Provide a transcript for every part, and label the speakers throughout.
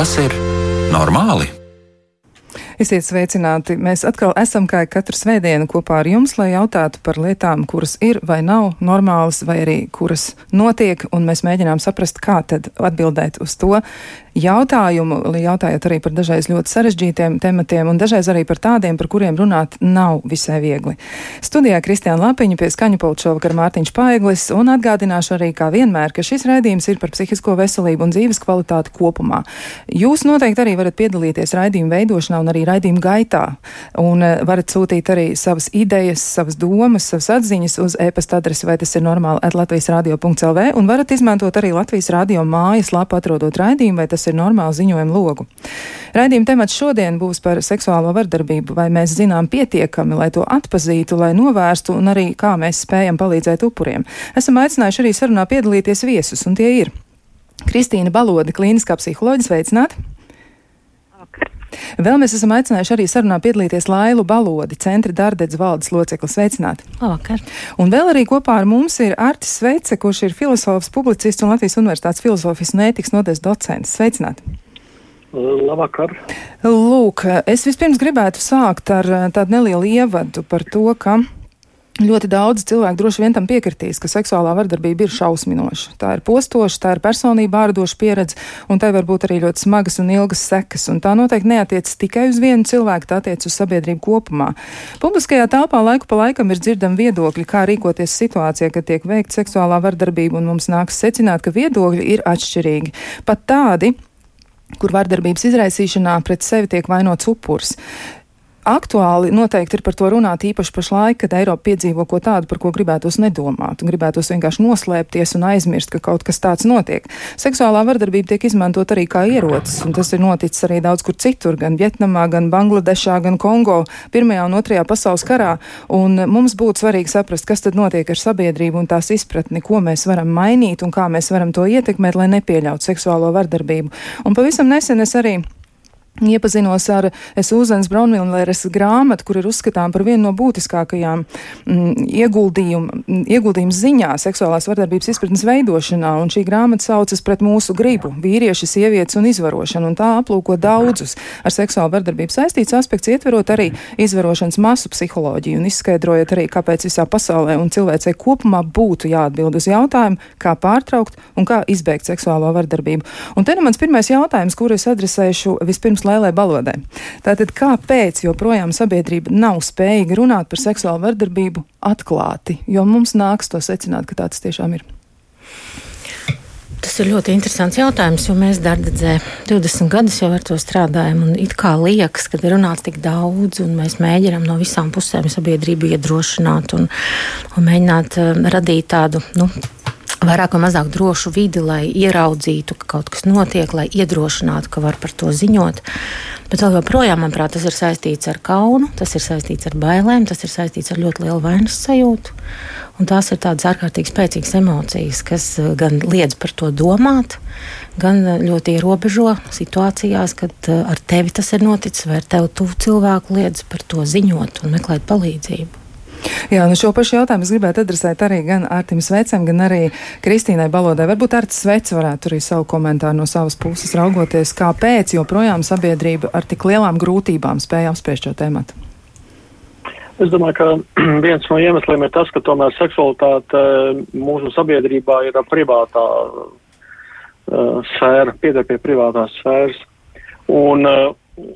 Speaker 1: Tas ir normāli?
Speaker 2: Esiet sveicināti! Mēs atkal esam kā katru svētdienu kopā ar jums, lai jautātu par lietām, kuras ir vai nav normālas, vai arī kuras notiek, un mēs mēģinām saprast, kā tad atbildēt uz to jautājumu, jautājot arī par dažreiz ļoti sarežģītiem tematiem, un dažreiz arī par tādiem, par kuriem runāt nav visai viegli. Studijā Kristiāna Lapiņa pie skaņu pulta šovakar Mārtiņš Paeglis, un atgādināšu arī, kā vienmēr, ka šis raidījums ir par psihisko veselību un dzīves kvalitāti kopumā. Jūs noteikti arī varat piedalīties raidījuma veidošanā un arī raidījuma gaitā. Un uh, varat sūtīt arī savas idejas, savas domas, savas atziņas uz e-pasta adresi, vai tas ir normāli at Latvijas radio.lv, un varat izmantot arī Latvijas radio mājas lapu atrodot raidījumu, vai tas ir normāli ziņojumu logu. Raidījuma temats šodien būs par seksuālo vardarbību, vai mēs zinām pietiekami, lai to atpazītu, lai novērstu, un arī kā mēs spējam palīdzēt upuriem. Esam aicinājuši arī sarunā piedalīties viesus, un tie ir Kristīna Balode, klīniskā psiholoģija, sveicināta! Vēl mēs esam aicinājuši arī sarunā piedalīties Lailu Balodi, centra Dārdedz valdes loceklis. Sveicināti!
Speaker 3: Labvakar!
Speaker 2: Un vēl arī kopā ar mums ir Artis Sveice, kurš ir filozofs, publicists un Latvijas Universitātes filozofijas un ētikas nodes docents. Sveicināti!
Speaker 4: Labvakar!
Speaker 2: Lūk, es vispirms gribētu sākt ar tādu nelielu ievadu par to, ka Ļoti daudz cilvēku droši vien tam piekritīs, ka seksuālā vardarbība ir šausminoša. Tā ir postoša, tā ir personība ārdoša pieredze, un tai var būt arī ļoti smagas un ilgas sekas. Un tā noteikti neatiec tikai uz vienu cilvēku, tā attiec uz sabiedrību kopumā. Publiskajā telpā laiku pa laikam ir dzirdami viedokļi, kā rīkoties situācijā, kad tiek veikta seksuālā vardarbība, un mums nāks secināt, ka viedokļi ir atšķirīgi. Pat tādi, kur vardarbības izraisīšanā pret sevi tiek vainots upurs aktuāli noteikti ir par to runāt īpaši pašlaik, kad Eiropa piedzīvo ko tādu, par ko gribētos nedomāt, un gribētos vienkārši noslēpties un aizmirst, ka kaut kas tāds notiek. Seksuālā vardarbība tiek izmantot arī kā ierocis, un tas ir noticis arī daudz kur citur, gan Vietnamā, gan Bangladešā, gan Kongo, Pirmajā un Otrajā pasaules karā, un mums būtu svarīgi saprast, kas tad notiek ar sabiedrību un tās izpratni, ko mēs varam mainīt un kā mēs varam to ietekmēt, lai nepieļautu seksuālo vardarbību. Un pavisam nesen es arī Iepazinos ar Sūzenes Braunmilleres grāmatu, kur ir uzskatām par vienu no būtiskākajām mm, ieguldījumu, ieguldījumu ziņā seksuālās vardarbības izpratnes veidošanā, un šī grāmata saucas pret mūsu gribu - vīrieši, sievietes un izvarošanu, un tā aplūko daudzus ar seksuālu vardarbību saistīts aspekts, ietverot arī izvarošanas masu psiholoģiju un izskaidrojot arī, kāpēc visā pasaulē un cilvēcei kopumā būtu jāatbild uz jautājumu, kā pārtraukt un kā izbeigt seksuālo vardarbību. Un te nu mans pirmais jautājums, kuru es adresēšu vispirms Lailai Balodai. Tātad, kāpēc joprojām sabiedrība nav spējīga runāt par seksuālu vardarbību atklāti? Jo mums nāks to secināt, ka tāds tiešām ir.
Speaker 3: Tas ir ļoti interesants jautājums, jo mēs Dārdzē 20 gadus jau ar to strādājam. It kā liekas, ka ir runāts tik daudz, un mēs mēģinām no visām pusēm sabiedrību iedrošināt un, un mēģināt uh, radīt tādu nu, vairāk vai mazāk drošu vidi, lai ieraudzītu, ka kaut kas notiek, lai iedrošinātu, ka var par to ziņot. Bet vēl joprojām, manuprāt, tas ir saistīts ar kaunu, tas ir saistīts ar bailēm, tas ir saistīts ar ļoti lielu vainas sajūtu. Un tās ir tādas ārkārtīgi spēcīgas emocijas, kas eh, gan liedz par to domāt, gan eh, ļoti ierobežo situācijās, kad eh, ar tevi tas ir noticis, vai ar tevi tuvu cilvēku liedz par to ziņot un meklēt palīdzību.
Speaker 2: Jā, nu šo pašu jautājumu es gribētu adresēt arī gan Artim Svecam, gan arī Kristīnai Balodai. Varbūt Artis Svets varētu arī savu komentāru no savas puses raugoties, kāpēc joprojām sabiedrība ar tik lielām grūtībām spēja apspriest šo tēmatu.
Speaker 4: Es domāju, ka viens no iemesliem ir tas, ka tomēr seksualitāte eh, mūsu sabiedrībā ir privātā uh, sfēra, pieder pie privātās sfēras. Un, uh,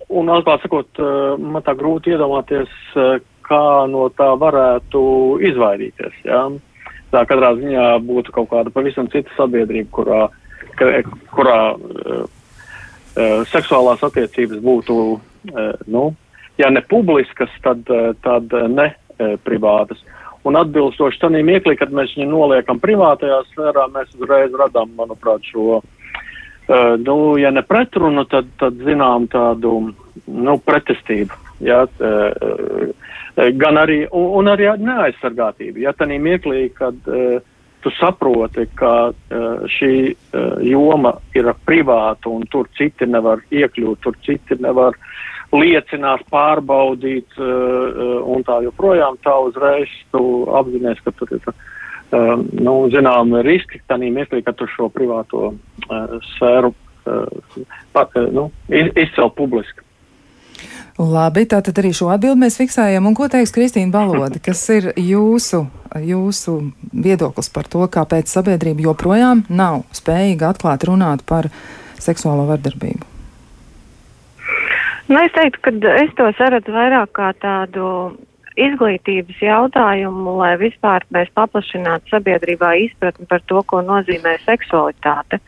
Speaker 4: un atklāt sakot, uh, man tā grūti iedomāties, uh, kā no tā varētu izvairīties. Ja? Tā katrā ziņā būtu kaut kāda pavisam cita sabiedrība, kurā, ka, kurā uh, uh, seksuālās attiecības būtu, uh, nu, ja ne publiskas, tad, uh, tad ne uh, privātas. Un atbilstoši tam ieklī, kad mēs viņu noliekam privātajā sfērā, mēs uzreiz radām, manuprāt, šo, uh, nu, ja ne pretrunu, tad, tad zinām tādu, nu, pretestību. Ja, uh, gan arī, un, un arī neaizsargātība. Ja tā mirklī, kad uh, tu saproti, ka uh, šī uh, joma ir privāta un tur citi nevar iekļūt, tur citi nevar liecināt, pārbaudīt uh, uh, un tā joprojām, tā uzreiz tu apzinājies, ka tur ir. Uh, nu, zinām, riski tādā mirklī, ka tu šo privāto uh, sfēru pat, nu, izcelt publiski.
Speaker 2: Labi, tātad arī šo atbildi mēs fiksējam. Un ko teiks Kristīna Balode, kas ir jūsu, jūsu viedoklis par to, kāpēc sabiedrība joprojām nav spējīga atklāt runāt par seksuālo vardarbību?
Speaker 5: Nu, es teiktu, ka es to saredzu vairāk kā tādu izglītības jautājumu, lai vispār mēs paplašinātu sabiedrībā izpratni par to, ko nozīmē seksualitāte.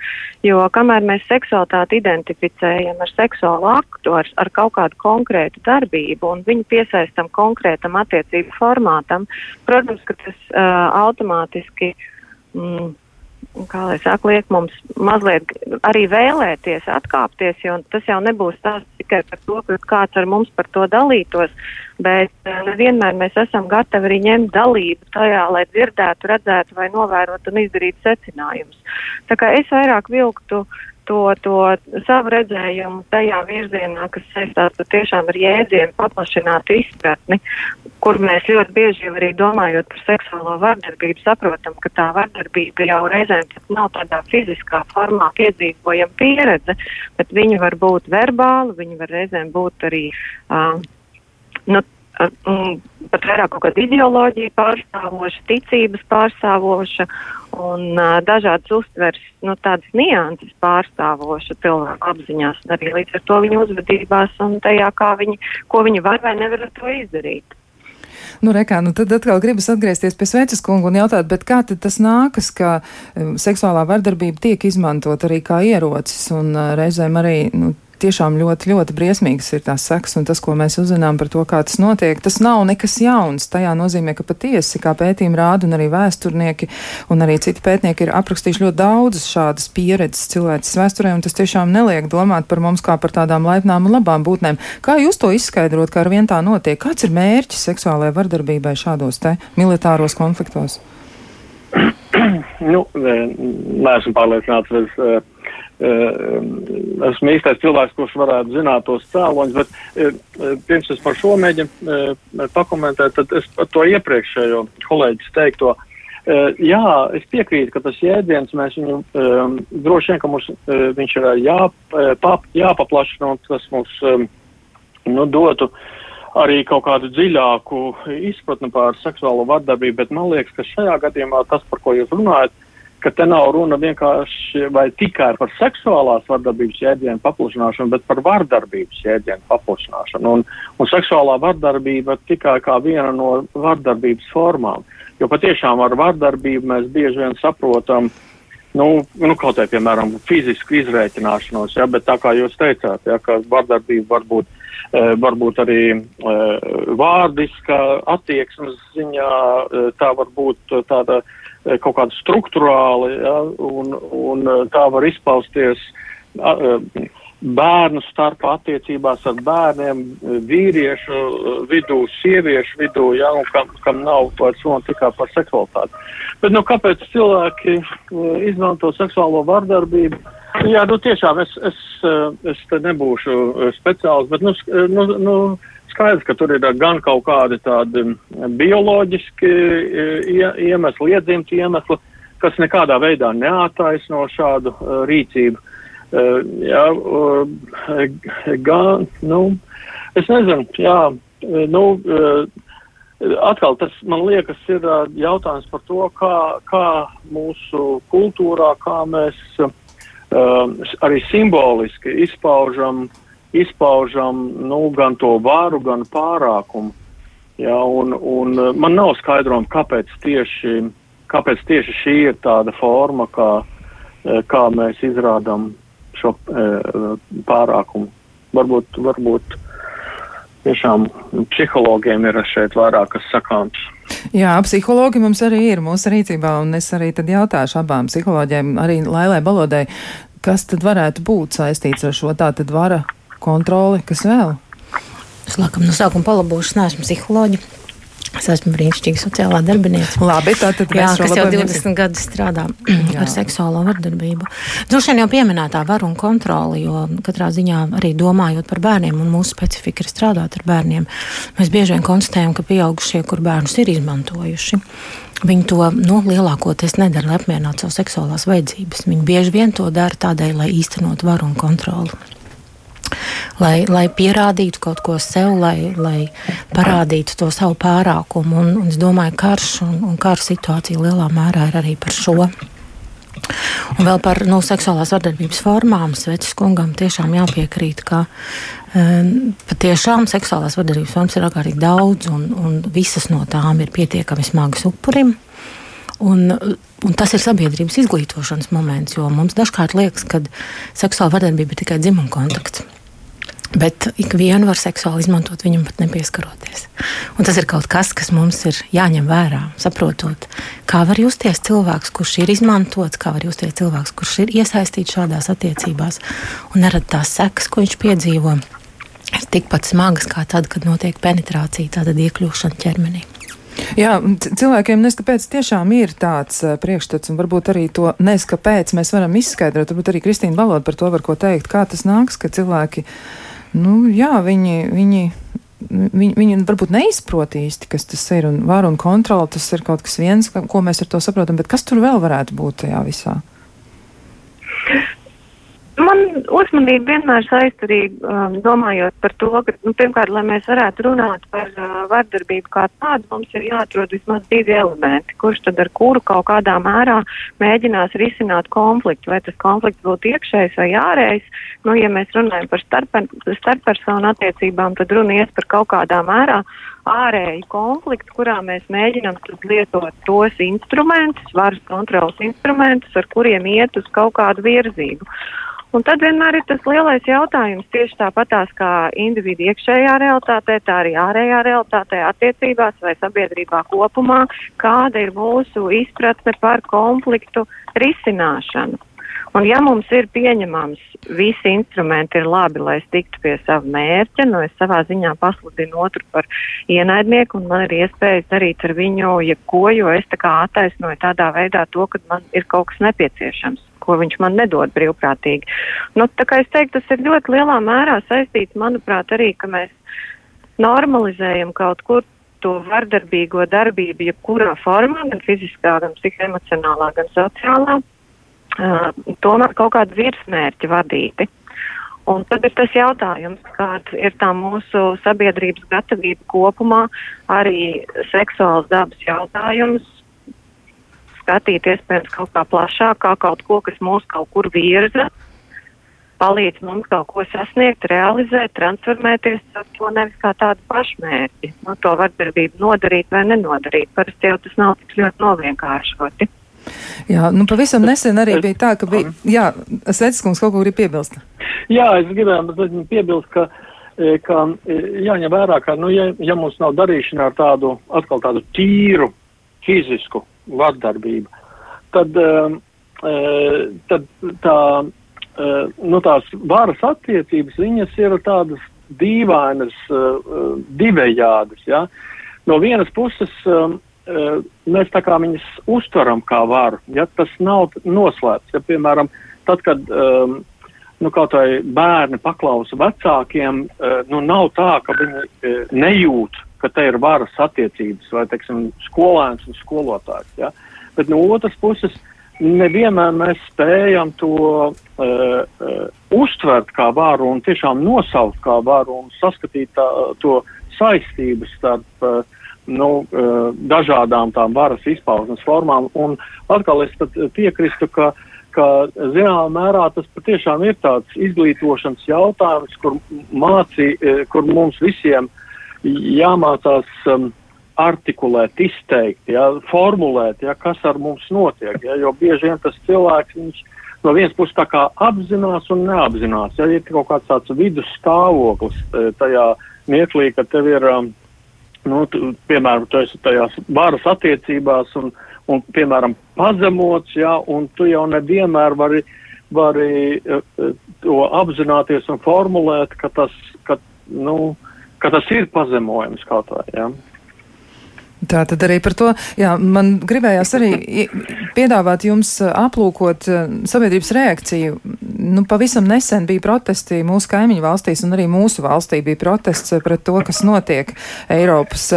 Speaker 5: Jo kamēr mēs seksualitāti identificējam ar seksuālu aktu, ar, ar kaut kādu konkrētu darbību un viņu piesaistam konkrētam attiecību formātam, protams, ka tas uh, automātiski. Mm, kā lai saka, liek mums mazliet arī vēlēties atkāpties, jo tas jau nebūs tās tikai par to, ka kāds ar mums par to dalītos, bet uh, nevienmēr mēs esam gatavi arī ņemt dalību tajā, lai dzirdētu, redzētu vai novērotu un izdarītu secinājumus. Tā kā es vairāk vilktu to, to savu redzējumu tajā virzienā, kas saistās patiešām ar jēdzienu paplašinātu izpratni, kur mēs ļoti bieži arī domājot par seksuālo vardarbību, saprotam, ka tā vardarbība jau reizēm nav tādā fiziskā formā piedzīvojama pieredze, bet viņa var būt verbāla, viņa var reizēm būt arī. Uh, nu, pat vairāk kaut kāda ideoloģija pārstāvoša, ticības pārstāvoša un uh, dažādas uztvers, nu, tādas nianses pārstāvoša cilvēku apziņās un arī līdz ar to viņu uzvedībās un tajā, kā viņi, ko viņi var vai nevar ar to izdarīt.
Speaker 2: Nu, rekā, nu tad atkal gribas atgriezties pie Sveces kungu un jautāt, bet kā tad tas nākas, ka um, seksuālā vardarbība tiek izmantot arī kā ierocis un uh, reizēm arī, nu, tiešām ļoti, ļoti briesmīgas ir tās sekas, un tas, ko mēs uzzinām par to, kā tas notiek, tas nav nekas jauns. Tajā nozīmē, ka patiesi, kā pētījumi rāda, un arī vēsturnieki, un arī citi pētnieki ir aprakstījuši ļoti daudzas šādas pieredzes cilvēces vēsturē, un tas tiešām neliek domāt par mums kā par tādām laipnām un labām būtnēm. Kā jūs to izskaidrot, kā ar vien tā notiek? Kāds ir mērķis seksuālajai vardarbībai šādos te militāros konfliktos?
Speaker 4: nu, neesmu pārliecināts. Es, Eh, esmu īstais cilvēks, kurš varētu zināt tos cēloņus, bet eh, pirms es par šo mēģinu eh, pakomentēt, tad es par to iepriekšējo kolēģis teikto. Jā, es piekrītu, ka tas jēdziens, mēs viņu droši vien, ka mums viņš ir jā, pap, jāpaplašina un tas mums um, nu, dotu arī kaut kādu dziļāku izpratni par seksuālo vardarbību, bet man liekas, ka šajā gadījumā tas, par ko jūs runājat, ka te nav runa vienkārši vai tikai par seksuālās vardarbības jēdzienu paplašināšanu, bet par vardarbības jēdzienu paplašināšanu. Un, un seksuālā vardarbība tikai kā viena no vardarbības formām. Jo patiešām ar vardarbību mēs bieži vien saprotam, nu, nu kaut vai, piemēram, fizisku izrēķināšanos, ja, bet tā kā jūs teicāt, ja, ka vardarbība var būt, e, varbūt arī e, vārdiska attieksmes ziņā, e, tā var būt tāda kaut kāda struktūrāla, ja, un, un eh, tā var izpausties eh, bērnu starpā attiecībās ar bērniem, vīriešu vidū, sieviešu vidū, ja, un kam, kam nav vairs runa tikai par seksualitāti. Bet, nu, kāpēc cilvēki izmanto seksuālo vardarbību? Jā, nu, tiešām es, es, es te nebūšu speciāls, bet, nu, nu, nu skaidrs, ka tur ir gan kaut kādi tādi bioloģiski iemesli, iedzimti iemesli, kas nekādā veidā neattaisno šādu uh, rīcību. Uh, jā, uh, gan, nu, es nezinu, jā, nu, atkal tas, man liekas, ir jautājums par to, kā, kā mūsu kultūrā, kā mēs arī simboliski izpaužam uh, izpaužam nu, gan to varu, gan pārākumu. Ja, un, un man nav skaidrojuma, kāpēc tieši, kāpēc tieši šī ir tāda forma, kā, kā mēs izrādām šo e, pārākumu. Varbūt, varbūt tiešām psihologiem ir šeit vairāk kas sakāms.
Speaker 2: Jā, psihologi mums arī ir mūsu rīcībā, un es arī tad jautāšu abām psiholoģiem, arī Lailai Balodai, kas tad varētu būt saistīts ar šo tā tad vara kontroli, kas vēl?
Speaker 3: Es laikam no sākuma palabošu, neesmu psiholoģija. Es esmu brīnišķīga sociālā darbinieca.
Speaker 2: Labi, tā tad
Speaker 3: Jā, kas jau 20 gadus strādā ar seksuālo vardarbību. Droši vien jau pieminētā varu un kontroli, jo katrā ziņā arī domājot par bērniem un mūsu specifika ir strādāt ar bērniem, mēs bieži vien konstatējam, ka pieaugušie, kur bērnus ir izmantojuši, Viņi to nu, lielākoties nedara, lai apmierinātu savas seksuālās vajadzības. Viņi bieži vien to dara tādēļ, lai īstenot varu un kontroli. Lai, lai pierādītu kaut ko sev, lai, lai parādītu to savu pārākumu. Un, un es domāju, ka karš un, un kara situācija lielā mērā ir arī par šo. Un vēl par nu, seksuālās vardarbības formām Svecis kungam tiešām jāpiekrīt, ka um, patiešām seksuālās vardarbības formas ir ārkārtīgi daudz, un, un visas no tām ir pietiekami smagas upurim. Un, un tas ir sabiedrības izglītošanas moments, jo mums dažkārt liekas, ka seksuāla vardarbība ir tikai dzimuma kontakts. Bet ikvienu var seksuāli izmantot, viņam pat nepieskaroties. Un tas ir kaut kas, kas mums ir jāņem vērā, saprotot, kā var justies cilvēks, kurš ir izmantots, kā var justies cilvēks, kurš ir iesaistīts šādās attiecībās, un nerad tās sekas, ko viņš piedzīvo, ir tikpat smagas kā tad, kad notiek penetrācija, tātad iekļūšana ķermenī.
Speaker 2: Jā, cilvēkiem neskapēc tiešām ir tāds priekšstats, un varbūt arī to neskapēc mēs varam izskaidrot. Varbūt arī Kristīna Valoda par to var ko teikt, kā tas nāks, ka cilvēki nu, jā, viņi, viņi, viņi, viņi varbūt neizprot īsti, kas tas ir. Un varu un kontroli tas ir kaut kas viens, ko mēs ar to saprotam, bet kas tur vēl varētu būt tajā visā?
Speaker 5: Man uzmanība vienmēr saist arī um, domājot par to, ka, nu, pirmkārt, lai mēs varētu runāt par uh, vardarbību kā tādu, mums ir jāatrod vismaz divi elementi, kurš tad ar kuru kaut kādā mērā mēģinās risināt konfliktu, vai tas konflikts būtu iekšējs vai ārējs. Nu, ja mēs runājam par starp, starppersonu attiecībām, tad runa ies par kaut kādā mērā ārēju konfliktu, kurā mēs mēģinām lietot tos instrumentus, varas kontrolas instrumentus, ar kuriem iet uz kaut kādu virzību. Un tad vienmēr ir tas lielais jautājums, tieši tāpatās kā individu iekšējā realitātē, tā arī ārējā realitātē, attiecībās vai sabiedrībā kopumā, kāda ir mūsu izpratne par konfliktu risināšanu. Un ja mums ir pieņemams, visi instrumenti ir labi, lai es tiktu pie sava mērķa, nu es savā ziņā pasludinu otru par ienaidnieku un man ir iespējas darīt ar viņu jebko, jo es tā kā attaisnoju tādā veidā to, ka man ir kaut kas nepieciešams ko viņš man nedod brīvprātīgi. Nu, tā kā es teiktu, tas ir ļoti lielā mērā saistīts, manuprāt, arī, ka mēs normalizējam kaut kur to vardarbīgo darbību, jebkurā formā, gan fiziskā, gan psihoemocionālā, gan sociālā, uh, tomēr kaut kādu virsmērķi vadīti. Un tad ir tas jautājums, kāda ir tā mūsu sabiedrības gatavība kopumā, arī seksuāls dabas jautājums skatīt iespējams kaut kā plašāk, kā kaut ko, kas mūs kaut kur virza, palīdz mums kaut ko sasniegt, realizēt, transformēties ar to nevis kā tādu pašmērķi. No nu, to vardarbību nodarīt vai nenodarīt. Parasti jau tas nav tik ļoti novienkāršoti.
Speaker 2: Jā, nu pavisam nesen arī bija tā, ka bija, jā, Svetskungs kaut ko grib piebilst.
Speaker 4: Jā, es gribēju piebilst, ka, e, ka e, jāņem vērā, ka, nu, ja, ja mums nav darīšana ar tādu, atkal tādu tīru fizisku vardarbība, tad, um, uh, tad tā, uh, nu, tās varas attiecības, viņas ir tādas dīvainas, uh, divējādas. Ja? No vienas puses, um, mēs tā kā viņas uztveram kā varu, ja tas nav noslēpts. Ja, piemēram, tad, kad um, nu, kaut vai bērni paklausa vecākiem, nu, nav tā, ka viņi nejūt ka te ir varas attiecības vai, teiksim, skolēns un skolotājs. Ja? Bet no otras puses, nevienmēr mēs spējam to uh, uh, uztvert kā varu un tiešām nosaukt kā varu un saskatīt tā, to saistības starp uh, nu, uh, dažādām tām varas izpausmes formām. Un atkal es piekrītu, ka, ka zināmā mērā tas patiešām ir tāds izglītošanas jautājums, kur, mācī, kur mums visiem uh, jāmācās um, artikulēt, izteikt, ja, formulēt, ja, kas ar mums notiek. Ja, jo bieži vien tas cilvēks, viņš no vienas puses apzinās un neapzinās. Ja ir kaut kāds tāds vidus stāvoklis e, tajā mieklī, ka tev ir, um, nu, tu, piemēram, tu esi tajās varas attiecībās un, un, piemēram, pazemots, ja, un tu jau nevienmēr vari, vari uh, to apzināties un formulēt, ka tas, ka, nu, ka tas ir pazemojums kaut vai. Ja?
Speaker 2: Tā tad arī par to, jā, man gribējās arī piedāvāt jums aplūkot sabiedrības reakciju. Nu, pavisam nesen bija protesti mūsu kaimiņu valstīs, un arī mūsu valstī bija protests pret to, kas notiek Eiropas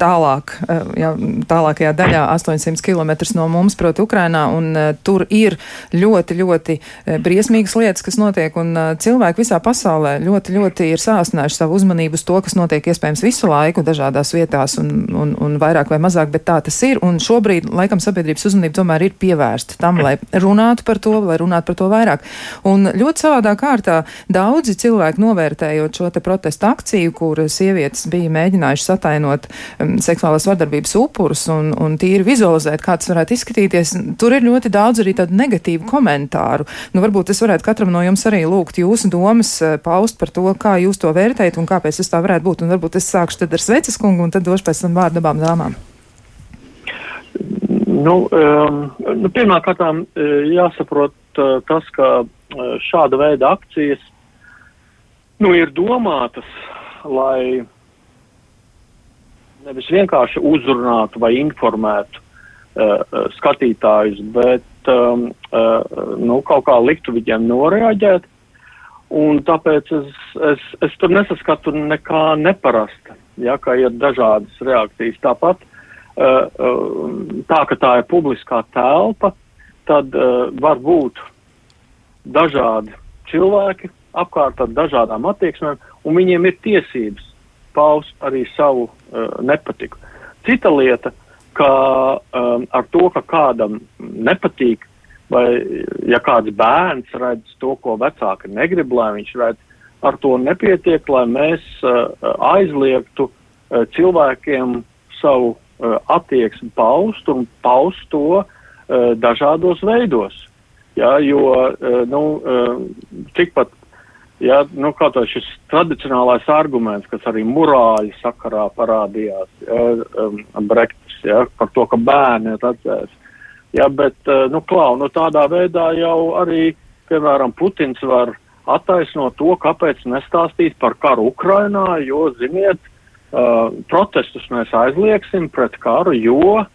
Speaker 2: tālāk, jā, tālākajā daļā, 800 km no mums, proti, Ukrainā, un tur ir ļoti, ļoti briesmīgas lietas, kas notiek, un cilvēki visā pasaulē ļoti, ļoti ir sāsinājuši savu uzmanību uz to, kas notiek iespējams visu laiku dažādās vietās, un, un, un vairāk vai mazāk, bet tā tas ir, un šobrīd, laikam, sabiedrības uzmanība tomēr ir pievērsta tam, lai runātu par to, lai runātu par to vairāk. Un ļoti savādā kārtā daudzi cilvēki novērtējot šo te protestu akciju, kur sievietes bija mēģinājušas atainot um, seksuālās vardarbības upurus un, un tīri vizualizēt, kā tas varētu izskatīties, tur ir ļoti daudz arī tādu negatīvu komentāru. Nu, varbūt es varētu katram no jums arī lūgt jūsu domas uh, paust par to, kā jūs to vērtējat un kāpēc tas tā varētu būt. Un varbūt es sākšu tad ar Sveces kungu un tad došu pēc tam vārdu abām dāmām.
Speaker 4: Nu, um, nu, Pirmkārt, jāsaprot uh, tas, ka uh, šāda veida akcijas nu, ir domātas, lai nevis vienkārši uzrunātu vai informētu uh, skatītājus, bet um, uh, nu, kaut kā liktu viņiem noreaģēt. Un tāpēc es, es, es tur nesaskatu nekā neparasta, ja, ka ir dažādas reakcijas. Tāpat Uh, uh, tā, ka tā ir publiskā telpa, tad uh, var būt dažādi cilvēki apkārt ar dažādām attieksmēm, un viņiem ir tiesības paust arī savu nepatiku. Cita lieta, ka ar to, ka kādam nepatīk, vai ja kāds bērns redz to, ko vecāki negrib, lai viņš redz, ar to nepietiek, lai mēs uh, aizliegtu uh, cilvēkiem savu Uh, attieksmi paust un paust to dažādos veidos. Ja, jo, nu, tikpat, ja, nu, to šis tradicionālais arguments, kas arī morāļu sakarā parādījās, ja, um, Brektis, ja, par to, ka bērni redzēs. Ja, bet, nu, klau, nu, tādā veidā jau arī, piemēram, Putins var attaisnot to, kāpēc nestāstīt par karu Ukrainā, jo, ziniet, Uh, protestus mēs aizliegsim pret karu, jo uh,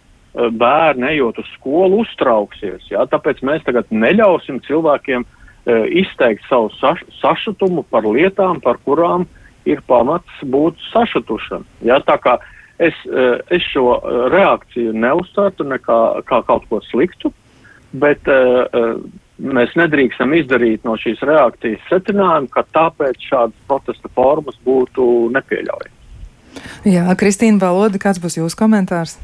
Speaker 4: bērni ejot uz skolu uztrauksies. Ja? Tāpēc mēs tagad neļausim cilvēkiem uh, izteikt savu saš sašutumu par lietām, par kurām ir pamats būt sašutušam. Ja? Tā kā es, uh, es šo reakciju neuztvertu nekā kā kaut ko sliktu, bet uh, mēs nedrīkstam izdarīt no šīs reakcijas secinājumu, ka tāpēc šādas protesta formas būtu nepieļaujami.
Speaker 2: Jā, Kristīna Balodi, kāds būs jūsu komentārs?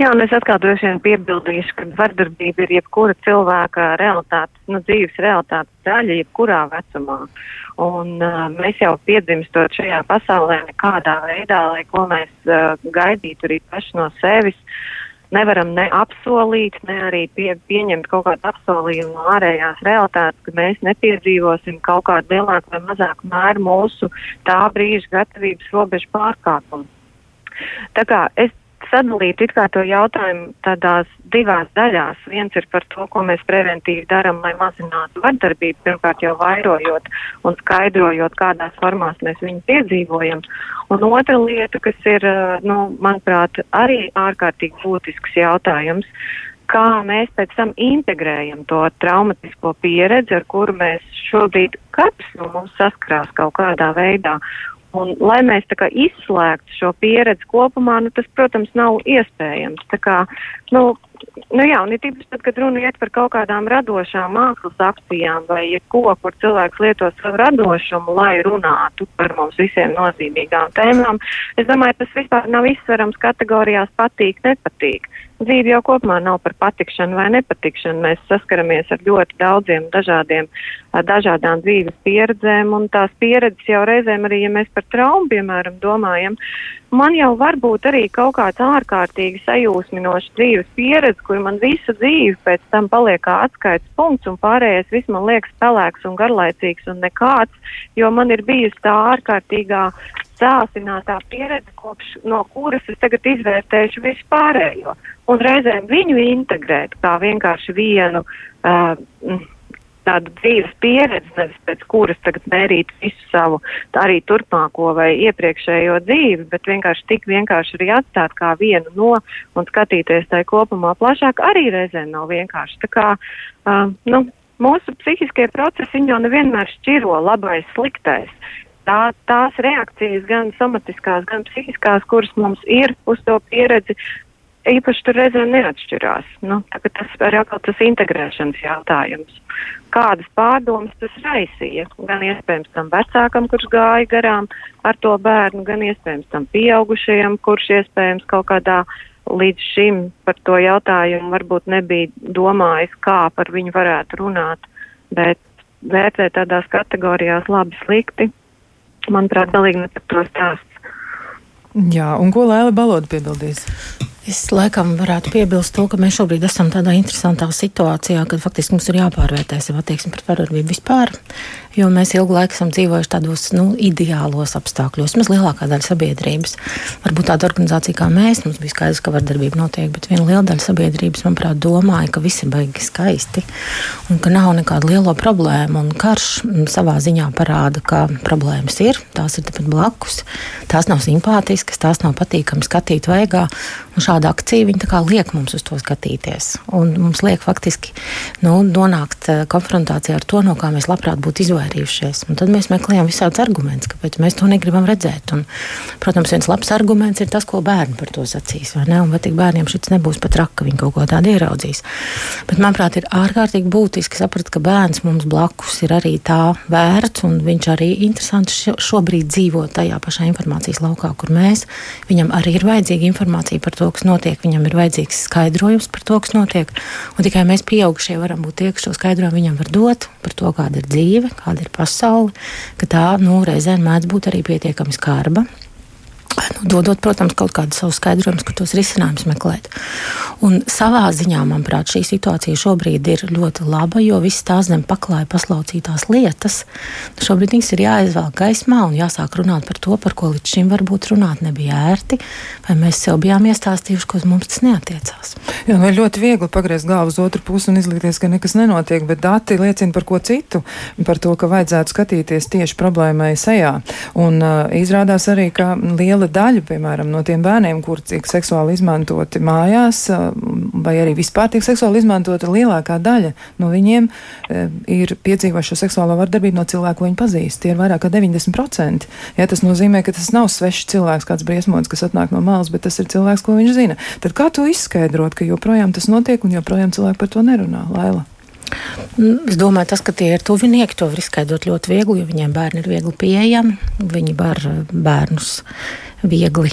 Speaker 5: Jā, un es atkal droši vien piebildīšu, ka vardarbība ir jebkura cilvēka realitātes, nu, dzīves realitātes daļa, jebkurā vecumā. Un uh, mēs jau piedzimstot šajā pasaulē nekādā veidā, lai ko mēs uh, gaidītu arī paši no sevis, nevaram ne apsolīt, ne arī pie, pieņemt kaut kādu apsolījumu no ārējās realitātes, ka mēs nepiedzīvosim kaut kādu lielāku vai mazāku mēru mūsu tā brīža gatavības robežu pārkāpumu. Tā kā es sadalīt it kā to jautājumu tādās divās daļās. Viens ir par to, ko mēs preventīvi darām, lai mazinātu vardarbību, pirmkārt jau vairojot un skaidrojot, kādās formās mēs viņu piedzīvojam. Un otra lieta, kas ir, nu, manuprāt, arī ārkārtīgi būtisks jautājums, kā mēs pēc tam integrējam to traumatisko pieredzi, ar kuru mēs šobrīd katrs no mums saskarās kaut kādā veidā. Un, lai mēs kā izslēgtu šo pieredzi kopumā, nu, tas, protams, nav iespējams. Tā kā, nu, nu jā, un ir tīpaši tad, kad runa iet par kaut kādām radošām mākslas akcijām vai jebko, kur cilvēks lieto savu radošumu, lai runātu par mums visiem nozīmīgām tēmām. Es domāju, tas vispār nav izsverams kategorijās patīk, nepatīk dzīve jau kopumā nav par patikšanu vai nepatikšanu. Mēs saskaramies ar ļoti daudziem dažādiem, dažādām dzīves pieredzēm, un tās pieredzes jau reizēm arī, ja mēs par traumu, piemēram, domājam, man jau varbūt arī kaut kāds ārkārtīgi sajūsminošs dzīves pieredze, kur man visu dzīvi pēc tam paliek kā atskaits punkts, un pārējais viss man liekas pelēks un garlaicīgs un nekāds, jo man ir bijusi tā ārkārtīgā sāsinātā pieredze, kopš, no kuras es tagad izvērtēšu vispārējo. Un reizēm viņu integrēt kā vienkārši vienu uh, tādu dzīves pieredzi, nevis pēc kuras tagad mērīt visu savu arī turpmāko vai iepriekšējo dzīvi, bet vienkārši tik vienkārši arī atstāt kā vienu no un skatīties tai kopumā plašāk arī reizēm nav vienkārši. Tā kā, uh, nu, mūsu psihiskie procesi jau nevienmēr šķiro labais, sliktais. Tā, tās reakcijas, gan somatiskās, gan psihiskās, kuras mums ir uz to pieredzi, īpaši tur reizē neatšķirās. Nu, tas ir atkal tas integrēšanas jautājums. Kādas pārdomas tas raisīja? Gan iespējams tam vecākam, kurš gāja garām ar to bērnu, gan iespējams tam pieaugušajam, kurš iespējams kaut kādā līdz šim par to jautājumu varbūt nebija domājis, kā par viņu varētu runāt, bet vērtēt tādās kategorijās labi, slikti, manuprāt, galīgi ne par to stāsts.
Speaker 2: Jā, un ko Lēla Baloda piebildīs?
Speaker 3: Es laikam varētu piebilst to, ka mēs šobrīd esam tādā interesantā situācijā, kad faktiski mums ir jāpārvērtē sev attieksme pret vardarbību vispār, jo mēs ilgu laiku esam dzīvojuši tādos nu, ideālos apstākļos. Mēs lielākā daļa sabiedrības, varbūt tāda organizācija kā mēs, mums bija skaidrs, ka vardarbība notiek, bet viena liela daļa sabiedrības, manuprāt, domāja, ka viss ir baigi skaisti un ka nav nekāda liela problēma. Un karš savā ziņā parāda, ka problēmas ir, tās ir tepat blakus, tās nav simpātiskas, tās nav patīkami skatīt vaigā. Un šāda akcija liek mums uz to skatīties. Un mums liek faktiski nu, nonākt eh, konfrontācijā ar to, no kā mēs labprāt būtu izvairījušies. Un tad mēs meklējam visādus argumentus, kāpēc mēs to negribam redzēt. Un, protams, viens labs arguments ir tas, ko bērni par to sacīs. Vai, ne? un, vai tik bērniem šis nebūs pat raka, viņi kaut ko tādu ieraudzīs. Bet, manuprāt, ir ārkārtīgi būtiski saprast, ka bērns mums blakus ir arī tā vērts, un viņš arī interesanti šobrīd dzīvo tajā pašā informācijas laukā, kur mēs. Viņam arī ir vajadzīga informācija par to, kas notiek, viņam ir vajadzīgs skaidrojums par to, kas notiek. Un tikai mēs, pieaugušie, varam būt tie, kas šo skaidrojumu viņam var dot par to, kāda ir dzīve, kāda ir pasaule, ka tā nu, reizēm mēdz būt arī pietiekami skarba nu, dodot, protams, kaut kādus savus skaidrojumus, kur tos risinājumus meklēt. Un savā ziņā, manuprāt, šī situācija šobrīd ir ļoti laba, jo visas tās zem paklāja paslaucītās lietas šobrīd ir jāizvelk gaismā un jāsāk runāt par to, par ko līdz šim varbūt runāt nebija ērti, vai mēs sev bijām iestāstījuši, ka uz mums tas neatiecās.
Speaker 2: Jā, nu ir ļoti viegli pagriezt galvu uz otru pusi un izlikties, ka nekas nenotiek, bet dati liecina par ko citu, par to, ka vajadzētu skatīties tieši problēmai sejā. Un uh, izrādās arī, ka liela daļa, piemēram, no tiem bērniem, kuri tiek seksuāli izmantoti mājās, vai arī vispār tiek seksuāli izmantota, lielākā daļa no viņiem ir piedzīvojuši šo seksuālo vardarbību no cilvēku, ko viņi pazīst. Tie ir vairāk kā 90%. Ja, tas nozīmē, ka tas nav svešs cilvēks, kāds briesmots, kas atnāk no malas, bet tas ir cilvēks, ko viņš zina. Tad kā to izskaidrot, ka joprojām tas notiek un joprojām cilvēki par to nerunā? Laila.
Speaker 3: Es domāju, tas, ka tie ir tuvinieki, to var izskaidrot ļoti viegli, jo viņiem bērni ir viegli pieejami. Viņi var bērnus viegli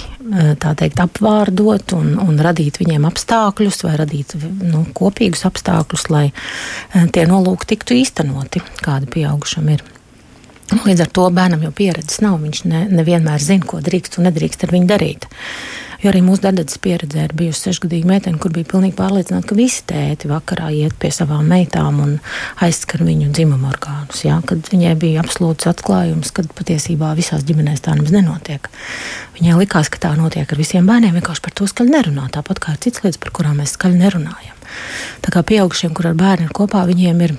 Speaker 3: teikt, apvārdot un, un radīt viņiem apstākļus, vai radīt nu, kopīgus apstākļus, lai tie nolūki tiktu īstenoti, kādi pieaugušam ir. Līdz ar to bērnam jau pieredzes nav. Viņš ne, nevienmēr zina, ko drīkst un nedrīkst ar viņu darīt. Jo arī mūsu darbības pieredzē ir bijusi sešgadīga meitene, kur bija pilnīgi pārliecināta, ka visi tēti vakarā iet pie savām meitām un aizskar viņu dzimumu orgānus. Ja? Kad viņai bija absolūts atklājums, ka patiesībā visās ģimenēs tā nemaz nenotiek. Viņai likās, ka tā notiek ar visiem bērniem, vienkārši par to skaļi nerunā, tāpat kā ar citas lietas, par kurām mēs skaļi nerunājam. Tā kā pieaugušiem, kur ar bērniem kopā, viņiem ir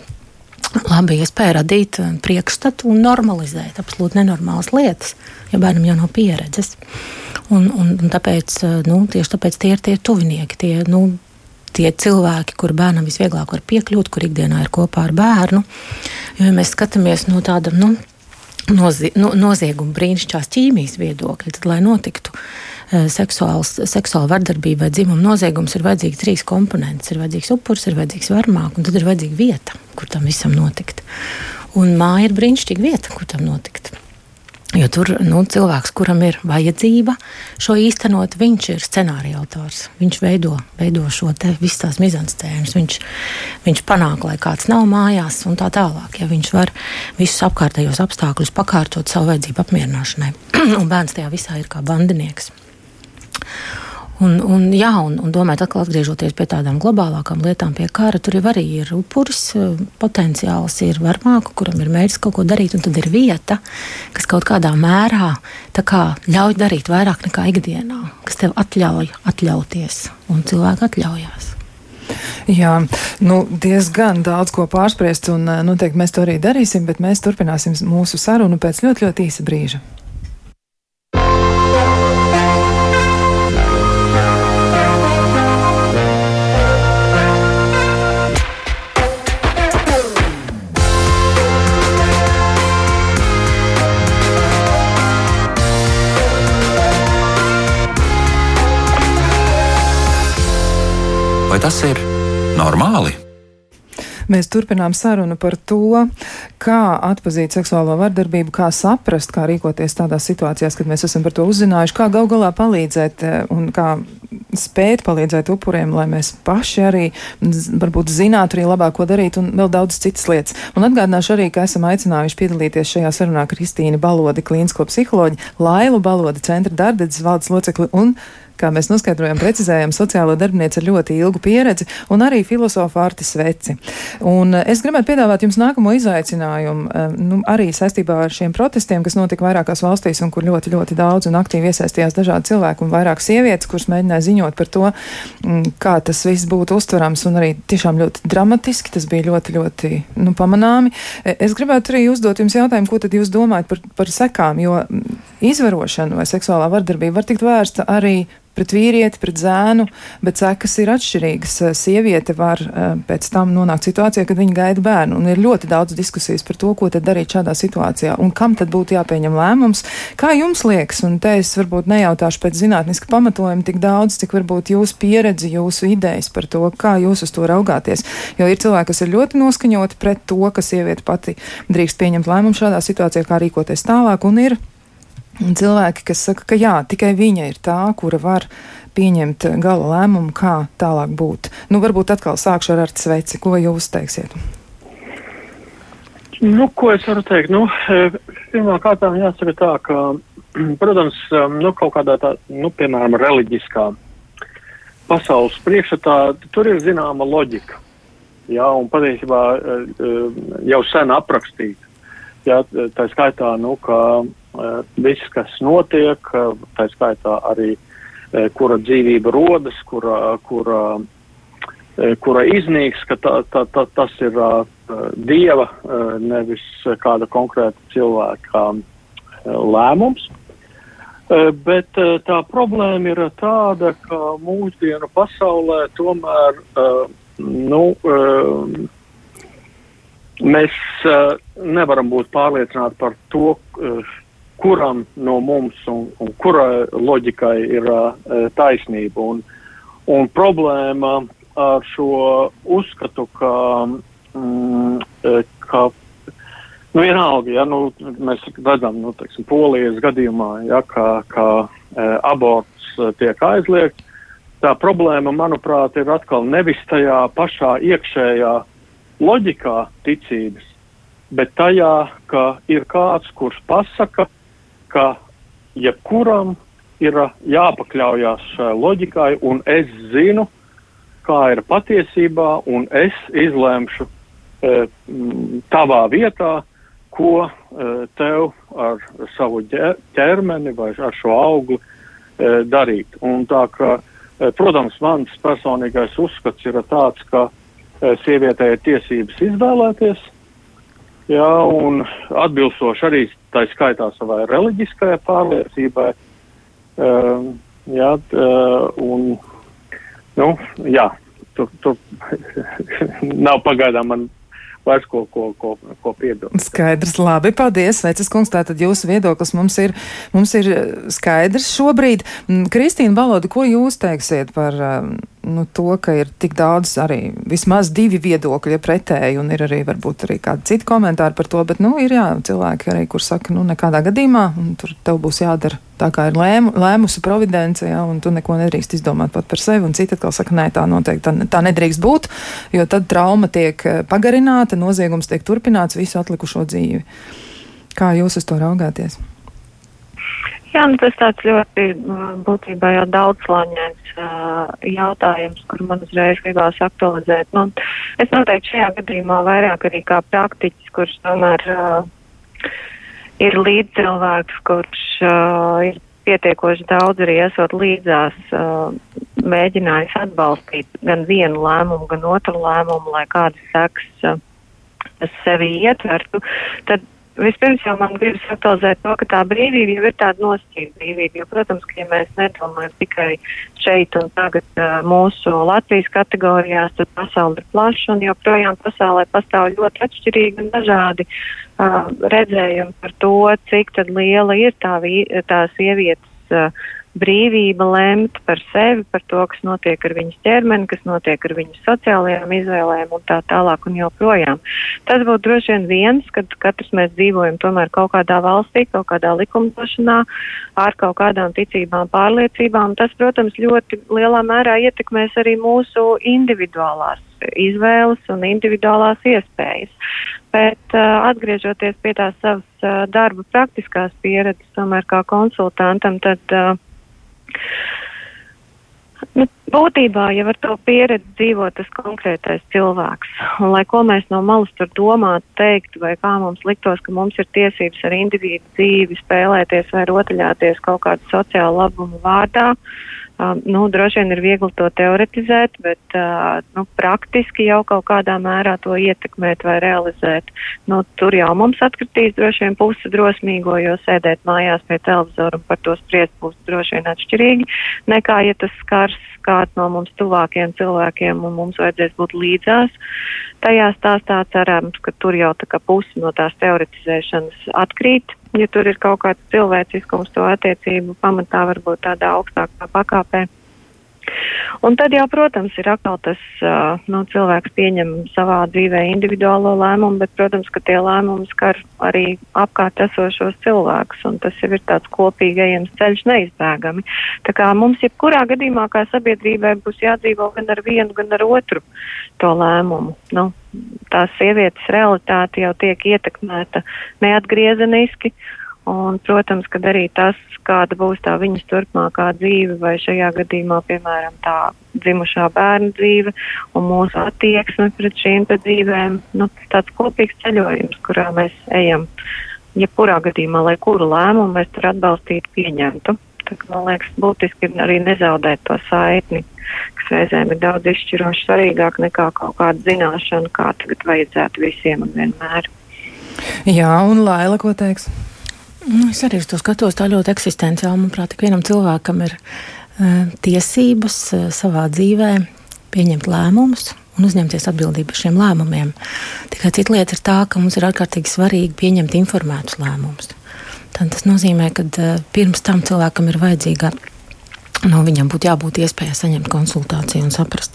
Speaker 3: labi iespēja radīt priekšstatu un normalizēt absolūti nenormālas lietas, ja bērnam jau nav pieredzes. Un, un, un tāpēc, eh, nu, tieši tāpēc tie ir tie tuvinieki, tie, nu, tie cilvēki, kur bērnam visvieglāk var piekļūt, kur ikdienā ir kopā ar bērnu. Jo, ja mēs skatāmies no tāda nu, nozie, no, nozieguma brīnišķīgās ķīmijas viedokļa, tad, lai notiktu uh, seksuāls, seksuāla vardarbība vai dzimuma noziegums, ir vajadzīgi trīs komponenti. Ir vajadzīgs upuris, ir vajadzīgs varmāk, un tad ir vajadzīga vieta, kur tam visam notikt. Un māja ir brīnišķīga vieta, kur tam notikt. Jo tur nu, cilvēks, kuram ir vajadzība šo īstenot, viņš ir scenārija autors. Viņš veido, veido šo te visas tās mizanscēnas. Viņš, viņš panāk, lai kāds nav mājās un tā tālāk. Ja viņš var visus apkārtējos apstākļus pakārtot savu vajadzību apmierināšanai. un bērns tajā visā ir kā bandinieks. Un, un, jā, un, un domājot, atkal atgriežoties pie tādām globālākām lietām, pie kara, tur jau arī ir upuris, eh, potenciāls ir varmāku, kuram ir mērķis kaut ko darīt, un tad ir vieta, kas kaut kādā mērā kā, ļauj darīt vairāk nekā ikdienā, kas tev atļauj atļauties, un cilvēki atļaujās.
Speaker 2: Jā, nu, diezgan daudz ko pārspriest, un eh, noteikti mēs to arī darīsim, bet mēs turpināsim mūsu sarunu pēc ļoti, ļoti īsa brīža.
Speaker 1: Vai tas ir normāli?
Speaker 2: Mēs turpinām sarunu par to, kā atpazīt seksuālo vardarbību, kā saprast, kā rīkoties tādās situācijās, kad mēs esam par to uzzinājuši, kā gal galā palīdzēt eh, un kā spēt palīdzēt upuriem, lai mēs paši arī varbūt zinātu arī labāk, ko darīt un vēl daudz citas lietas. Un atgādināšu arī, ka esam aicinājuši piedalīties šajā sarunā Kristīni Balodi, klīnisko psiholoģi, Lailu Balodi, centra darbdedzes valdes locekli un kā mēs noskaidrojam, precizējam, sociālo darbinieci ar ļoti ilgu pieredzi un arī filozofu Arti Sveci. Un eh, es gribētu piedāvāt jums nākamo izaicinājumu, eh, nu, arī saistībā ar šiem protestiem, kas notika vairākās valstīs un kur ļoti, ļoti daudz un aktīvi iesaistījās dažādi cilvēki un vairāk sievietes, kuras mēģināja ziņot par to, mm, kā tas viss būtu uztverams un arī tiešām ļoti dramatiski, tas bija ļoti, ļoti, nu, pamanāmi. E, es gribētu arī uzdot jums jautājumu, ko tad jūs domājat par, par sekām, jo mm, izvarošana vai seksuālā vardarbība var tikt vērsta arī pret vīrieti, pret zēnu, bet sekas ir atšķirīgas. Sieviete var eh, pēc tam nonākt situācijā, kad viņa gaida bērnu, un ir ļoti daudz diskusijas par to, ko tad darīt šādā situācijā, un kam tad būtu jāpieņem lēmums. Kā jums liekas, un te es varbūt nejautāšu pēc zinātniska pamatojuma tik daudz, cik varbūt jūsu pieredze, jūsu idejas par to, kā jūs uz to raugāties, jo ir cilvēki, kas ir ļoti noskaņoti pret to, ka sieviete pati drīkst pieņemt lēmumu šādā situācijā, kā rīkoties tālāk, un ir Un cilvēki, kas saka, ka jā, tikai viņa ir tā, kura var pieņemt gala lēmumu, kā tālāk būt. Nu, varbūt atkal sākšu ar Arts Veci. Ko jūs teiksiet?
Speaker 4: Nu, ko es varu teikt? Nu, e, pirmā kārtā jāsaka tā, ka, protams, e, nu, kaut kādā tā, nu, piemēram, reliģiskā pasaules priekšstatā tur ir zināma loģika. Jā, un patiesībā e, jau sen aprakstīta. Jā, tā skaitā, nu, ka viss, kas notiek, eh, tā skaitā arī eh, kura dzīvība rodas, kura, kura, kura iznīks, ka tā, tā, tā, tas ir dieva, nevis kāda konkrēta cilvēka lēmums. Bet tā problēma ir tāda, ka mūsdienu pasaulē tomēr nu, mēs nevaram būt pārliecināti par to, kuram no mums un, un kurai loģikai ir uh, taisnība. Un, un problēma ar šo uzskatu, ka, mm, ka nu, vienalga, ja nu, mēs redzam, nu, teiksim, polijas gadījumā, ja, ka, ka uh, aborts uh, tiek aizliegts, tā problēma, manuprāt, ir atkal nevis tajā pašā iekšējā loģikā ticības, bet tajā, ka ir kāds, kurš pasaka, ka jebkuram ir jāpakļaujas šai loģikai, un es zinu, kā ir patiesībā, un es izlemšu e, tavā vietā, ko e, tev ar savu ķermeni vai ar šo augli e, darīt. Un tā kā, e, protams, mans personīgais uzskats ir tāds, ka e, sievietei ir tiesības izvēlēties, jā, un atbilstoši arī tā skaitā savai reliģiskajai pārliecībai. Uh, jā, uh, un, nu, jā, tur, tur nav pagaidām man vairs ko, ko, ko, ko piebilst.
Speaker 2: Skaidrs, labi, paldies, Vecis kungs, tātad jūsu viedoklis mums ir, mums ir skaidrs šobrīd. Kristīna Baloda, ko jūs teiksiet par nu, to, ka ir tik daudz arī vismaz divi viedokļi ja pretēji, un ir arī varbūt arī kādi citi komentāri par to, bet, nu, ir jā, cilvēki arī, kur saka, nu, nekādā gadījumā, un tur tev būs jādara tā, kā ir lēmu, lēmusi providence, jā, un tu neko nedrīkst izdomāt pat par sevi, un citi atkal saka, nē, tā noteikti tā, tā nedrīkst būt, jo tad trauma tiek eh, pagarināta, noziegums tiek turpināts visu atlikušo dzīvi. Kā jūs uz to raugāties?
Speaker 5: Jā, nu tas tāds ļoti būtībā jau daudzslāņains uh, jautājums, kur man uzreiz gribās aktualizēt. Nu, es noteikti šajā gadījumā vairāk arī kā praktiķis, kurš tomēr uh, ir līdzcilvēks, kurš uh, ir pietiekoši daudz arī esot līdzās, uh, mēģinājis atbalstīt gan vienu lēmumu, gan otru lēmumu, lai kādas seks uh, sevi ietvertu, tad Vispirms jau man gribas aktualizēt to, ka tā brīvība jau ir tāda nosacīta brīvība. Jo, protams, ka ja mēs nedomājam tikai šeit un tagad uh, mūsu Latvijas kategorijās, tad pasaule ir plaša un joprojām pasaulē pastāv ļoti atšķirīgi un dažādi uh, redzējumi par to, cik liela ir tā, tā sievietes uh, brīvība lemt par sevi, par to, kas notiek ar viņas ķermeni, kas notiek ar viņas sociālajām izvēlēm un tā tālāk un joprojām. Tas būtu droši vien viens, kad katrs mēs dzīvojam tomēr kaut kādā valstī, kaut kādā likumdošanā, ar kaut kādām ticībām, pārliecībām. Tas, protams, ļoti lielā mērā ietekmēs arī mūsu individuālās izvēles un individuālās iespējas. Bet uh, atgriežoties pie tās savas uh, darba praktiskās pieredzes, tomēr kā konsultantam, tad uh, nu, būtībā jau ar to pieredzi dzīvo tas konkrētais cilvēks. Un lai ko mēs no malas tur domātu, teiktu, vai kā mums liktos, ka mums ir tiesības ar individu dzīvi spēlēties vai rotaļāties kaut kādu sociālu labumu vārdā, Um, nu, droši vien ir viegli to teoretizēt, bet uh, nu, praktiski jau kaut kādā mērā to ietekmēt vai realizēt. Nu, tur jau mums atkritīs droši vien puse drosmīgo, jo sēdēt mājās pie televizora un par to spriest būs droši vien atšķirīgi, nekā ja tas skars kāds no mums tuvākiem cilvēkiem un mums vajadzēs būt līdzās. Tajā stāstā cerams, ka tur jau tā kā pusi no tās teoretizēšanas atkrīt ja tur ir kaut kāds cilvēciskums to attiecību pamatā varbūt tādā augstākā pakāpē. Un tad jau, protams, ir atkal tas, nu, cilvēks pieņem savā dzīvē individuālo lēmumu, bet, protams, ka tie lēmumi skar arī apkārt esošos cilvēkus, un tas jau ir tāds kopīgajams ceļš neizbēgami. Tā kā mums jebkurā gadījumā kā sabiedrībai būs jādzīvo gan ar vienu, gan ar otru to lēmumu. Nu, tās sievietes realitāte jau tiek ietekmēta neatgriezeniski. Un, protams, kad arī tas, kāda būs tā viņas turpmākā dzīve, vai šajā gadījumā, piemēram, tā dzimušā bērna dzīve un mūsu attieksme pret šīm dzīvēm, nu, tāds kopīgs ceļojums, kurā mēs ejam, jebkurā gadījumā, lai kuru lēmumu mēs tur atbalstītu, pieņemtu. Tā, man liekas, būtiski ir arī nezaudēt to saitni kas reizēm ir daudz izšķiroši svarīgāk nekā kaut kāda zināšana, kā tagad vajadzētu visiem un vienmēr.
Speaker 2: Jā, un Laila, ko teiks?
Speaker 3: Nu, es arī uz to skatos tā ļoti eksistenciāli. Manuprāt, ik vienam cilvēkam ir uh, tiesības uh, savā dzīvē pieņemt lēmumus un uzņemties atbildību par šiem lēmumiem. Tikai cita lieta ir tā, ka mums ir ārkārtīgi svarīgi pieņemt informētus lēmumus. Tad tas nozīmē, ka uh, pirms tam cilvēkam ir vajadzīga Nu, viņam būtu jābūt iespējai saņemt konsultāciju un saprast,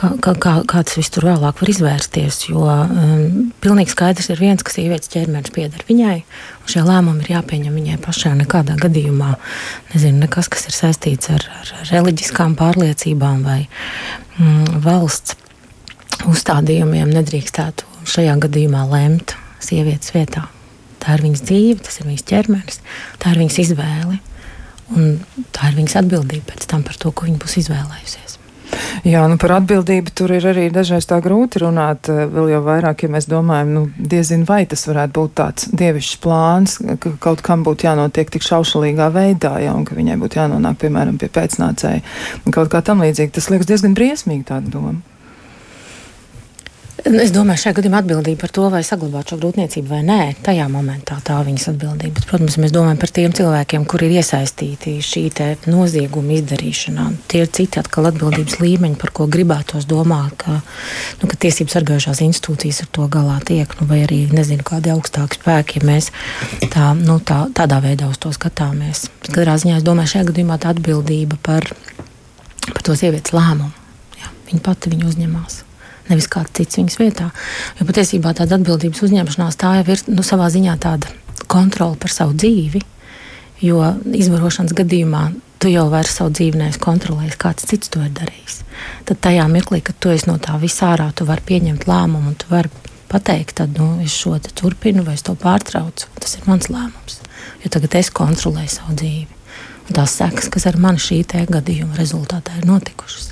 Speaker 3: kā, kā, kā, tas viss tur vēlāk var izvērsties. Jo um, pilnīgi skaidrs ir viens, ka sievietes ķermenis pieder viņai, šie lēmumi ir jāpieņem viņai pašai. Nekādā gadījumā nezinu, nekas, kas ir saistīts ar, ar reliģiskām pārliecībām vai mm, valsts uzstādījumiem, nedrīkstētu šajā gadījumā lemt sievietes vietā. Tā ir viņas dzīve, tas ir viņas ķermenis, tā ir viņas izvēle. Un tā ir viņas atbildība pēc tam par to, ko viņa būs izvēlējusies.
Speaker 2: Jā, nu par atbildību tur ir arī dažreiz tā grūti runāt, eh, vēl jau vairāk, ja mēs domājam, nu, diezin vai tas varētu būt tāds dievišķs plāns, ka kaut kam būtu jānotiek tik šaušalīgā veidā, ja, un ka viņai būtu jānonāk, piemēram, pie pēcnācēja, kaut kā tam līdzīgi. Tas liekas diezgan briesmīgi tāda doma.
Speaker 3: Nu, es domāju, šajā gadījumā atbildība par to, vai saglabāt šo grūtniecību vai nē, tajā momentā tā ir viņas atbildība. Bet, protams, mēs domājam par tiem cilvēkiem, kuri ir iesaistīti šī nozieguma izdarīšanā. Tie ir citi atkal atbildības līmeņi, par ko gribētos domāt, ka, nu, ka tiesības sargājušās institūcijas ar to galā tiek, nu, vai arī nezinu, kādi augstāki spēki, ja mēs tā, nu, tā, tādā veidā uz to skatāmies. Katrā ziņā es domāju, šajā gadījumā tā atbildība par, par to sievietes lēmumu. Jā, viņa pati viņu uzņemās nevis kāds cits viņas vietā. Jo patiesībā tāda atbildības uzņemšanās tā jau ir nu, savā ziņā tāda kontrole par savu dzīvi. Jo izvarošanas gadījumā tu jau vairs savu dzīvi neesi kontrolējis, kāds cits to ir darījis. Tad tajā mirklī, kad tu esi no tā visā ārā, tu vari pieņemt lēmumu un tu vari pateikt, tad nu, es šo turpinu vai es to pārtraucu. Tas ir mans lēmums. Jo tagad es kontrolēju savu dzīvi. Un tās sekas, kas ar mani šī gadījuma rezultātā ir notikušas.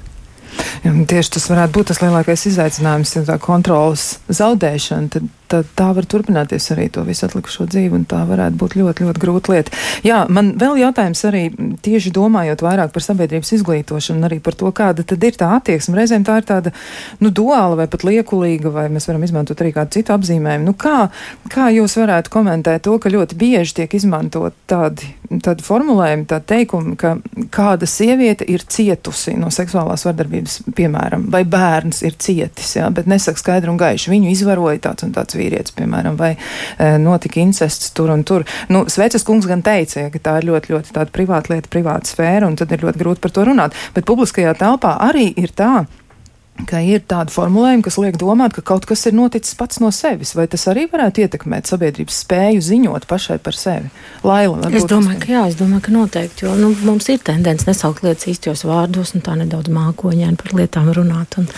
Speaker 2: Tieši tas varētu būt tas lielākais izaicinājums, ja tā kontrolas zaudēšana, tad tad tā var turpināties arī to visu atlikušo dzīvi, un tā varētu būt ļoti, ļoti grūta lieta. Jā, man vēl jautājums arī tieši domājot vairāk par sabiedrības izglītošanu arī par to, kāda tad ir tā attieksme. Reizēm tā ir tāda, nu, duāla vai pat liekulīga, vai mēs varam izmantot arī kādu citu apzīmējumu. Nu, kā, kā jūs varētu komentēt to, ka ļoti bieži tiek izmantot tādi, tādi formulējumi, tādi teikumi, ka kāda sieviete ir cietusi no seksuālās vardarbības piemēram, vai bērns ir cietis, jā, bet nesaka skaidri un gaiši. Viņu izvaroja tāds un tāds vīrietis, piemēram, vai e, notika incests tur un tur. Nu, Sveces kungs gan teica, ka tā ir ļoti, ļoti tāda privāta lieta, privāta sfēra, un tad ir ļoti grūti par to runāt. Bet publiskajā telpā arī ir tā, ka ir tādi formulējumi, kas liek domāt, ka kaut kas ir noticis pats no sevis. Vai tas arī varētu ietekmēt sabiedrības spēju ziņot pašai par sevi? Laila,
Speaker 3: es domāju, ka jā, es domāju, ka noteikti, jo nu, mums ir tendence nesaukt lietas īstos vārdos un tā nedaudz mākoņēni par lietām runāt un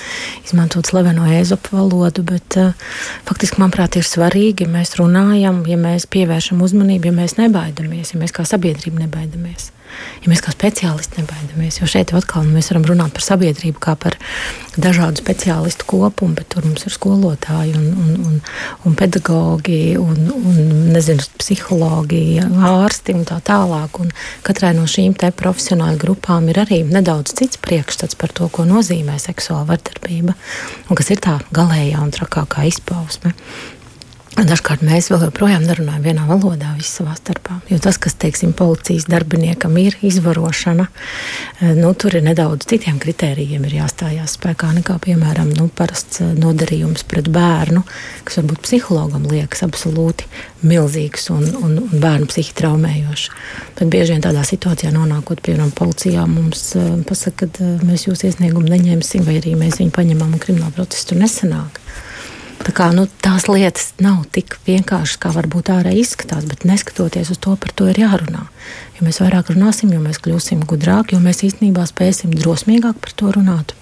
Speaker 3: izmantot slaveno ēzopu valodu, bet uh, faktiski, manuprāt, ir svarīgi, ja mēs runājam, ja mēs pievēršam uzmanību, ja mēs nebaidamies, ja mēs kā sabiedrība nebaidamies ja mēs kā speciālisti nebaidamies. Jo šeit atkal mēs varam runāt par sabiedrību kā par dažādu speciālistu kopumu, bet tur mums ir skolotāji un, un, un, un pedagogi un, un nezinu, psihologi, ārsti un tā tālāk. Un katrai no šīm profesionāļu grupām ir arī nedaudz cits priekšstats par to, ko nozīmē seksuāla vardarbība un kas ir tā galējā un trakākā izpausme. Dažkārt mēs vēl joprojām nerunājam vienā valodā, savā starpā. Jo tas, kas, teiksim, policijas darbiniekam ir izvarošana, eh, nu, tur ir nedaudz citiem kritērijiem jāstājās spēkā nekā, piemēram, nu, parasts eh, nodarījums pret bērnu, kas varbūt psihologam liekas absolūti milzīgs un, un, un bērnu psihi traumējošs. Bet bieži vien tādā situācijā nonākot, piemēram, policijā mums uh, pasaka, ka mēs jūsu iesniegumu neņemsim, vai arī mēs viņu paņemam un krimināla procesu tur nesanāk. Tā kā, nu, tās lietas nav tik vienkāršas, kā varbūt ārēji izskatās, bet neskatoties uz to, par to ir jārunā. Jo mēs vairāk runāsim, jo mēs kļūsim gudrāki, jo mēs īstenībā spēsim drosmīgāk par to runāt.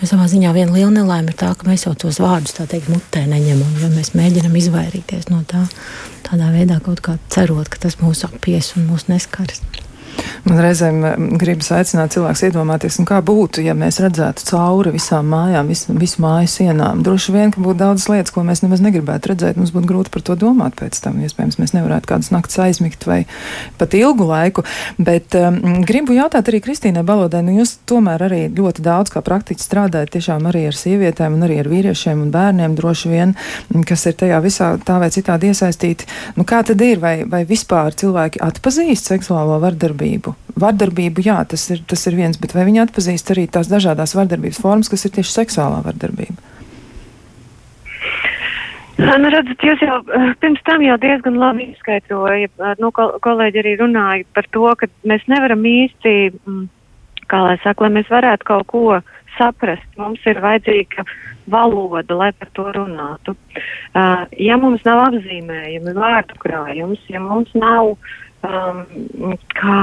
Speaker 3: Jo savā ziņā viena liela nelaime ir tā, ka mēs jau tos vārdus teikt mutē neņemam, jo mēs mēģinam izvairīties no tā, tādā veidā kaut kā cerot, ka tas mūs apies un mūs neskars.
Speaker 2: Man reizēm eh, gribas aicināt cilvēkus iedomāties, kā būtu, ja mēs redzētu cauri visām mājām, visu, visu māju sienām. Droši vien, ka būtu daudzas lietas, ko mēs nemaz negribētu redzēt. Mums būtu grūti par to domāt pēc tam. Iespējams, mēs nevarētu kādas naktas aizmigt vai pat ilgu laiku. Bet um, gribu jautāt arī Kristīnai Balodai, nu jūs tomēr arī ļoti daudz kā praktiķi strādājat tiešām arī ar sievietēm un arī ar vīriešiem un bērniem droši vien, kas ir tajā visā tā vai citādi iesaistīti. Nu, kā tad ir? Vai, vai vispār cilvēki atpazīst seksuālo vardarbību? Vardarbību. Vardarbību, jā, tas ir, tas ir viens, bet vai viņi atpazīst arī tās dažādas vardarbības formas, kas ir tieši seksuālā vardarbība?
Speaker 5: Nu, redzat, jūs jau eh, pirms tam jau diezgan labi izskaidroja, eh, nu, kol kolēģi arī runāja par to, ka mēs nevaram īsti, mm, kā lai saka, lai mēs varētu kaut ko saprast, mums ir vajadzīga valoda, lai par to runātu. Uh, ja mums nav apzīmējumi, vārdu krājums, ja mums nav uh, um, kā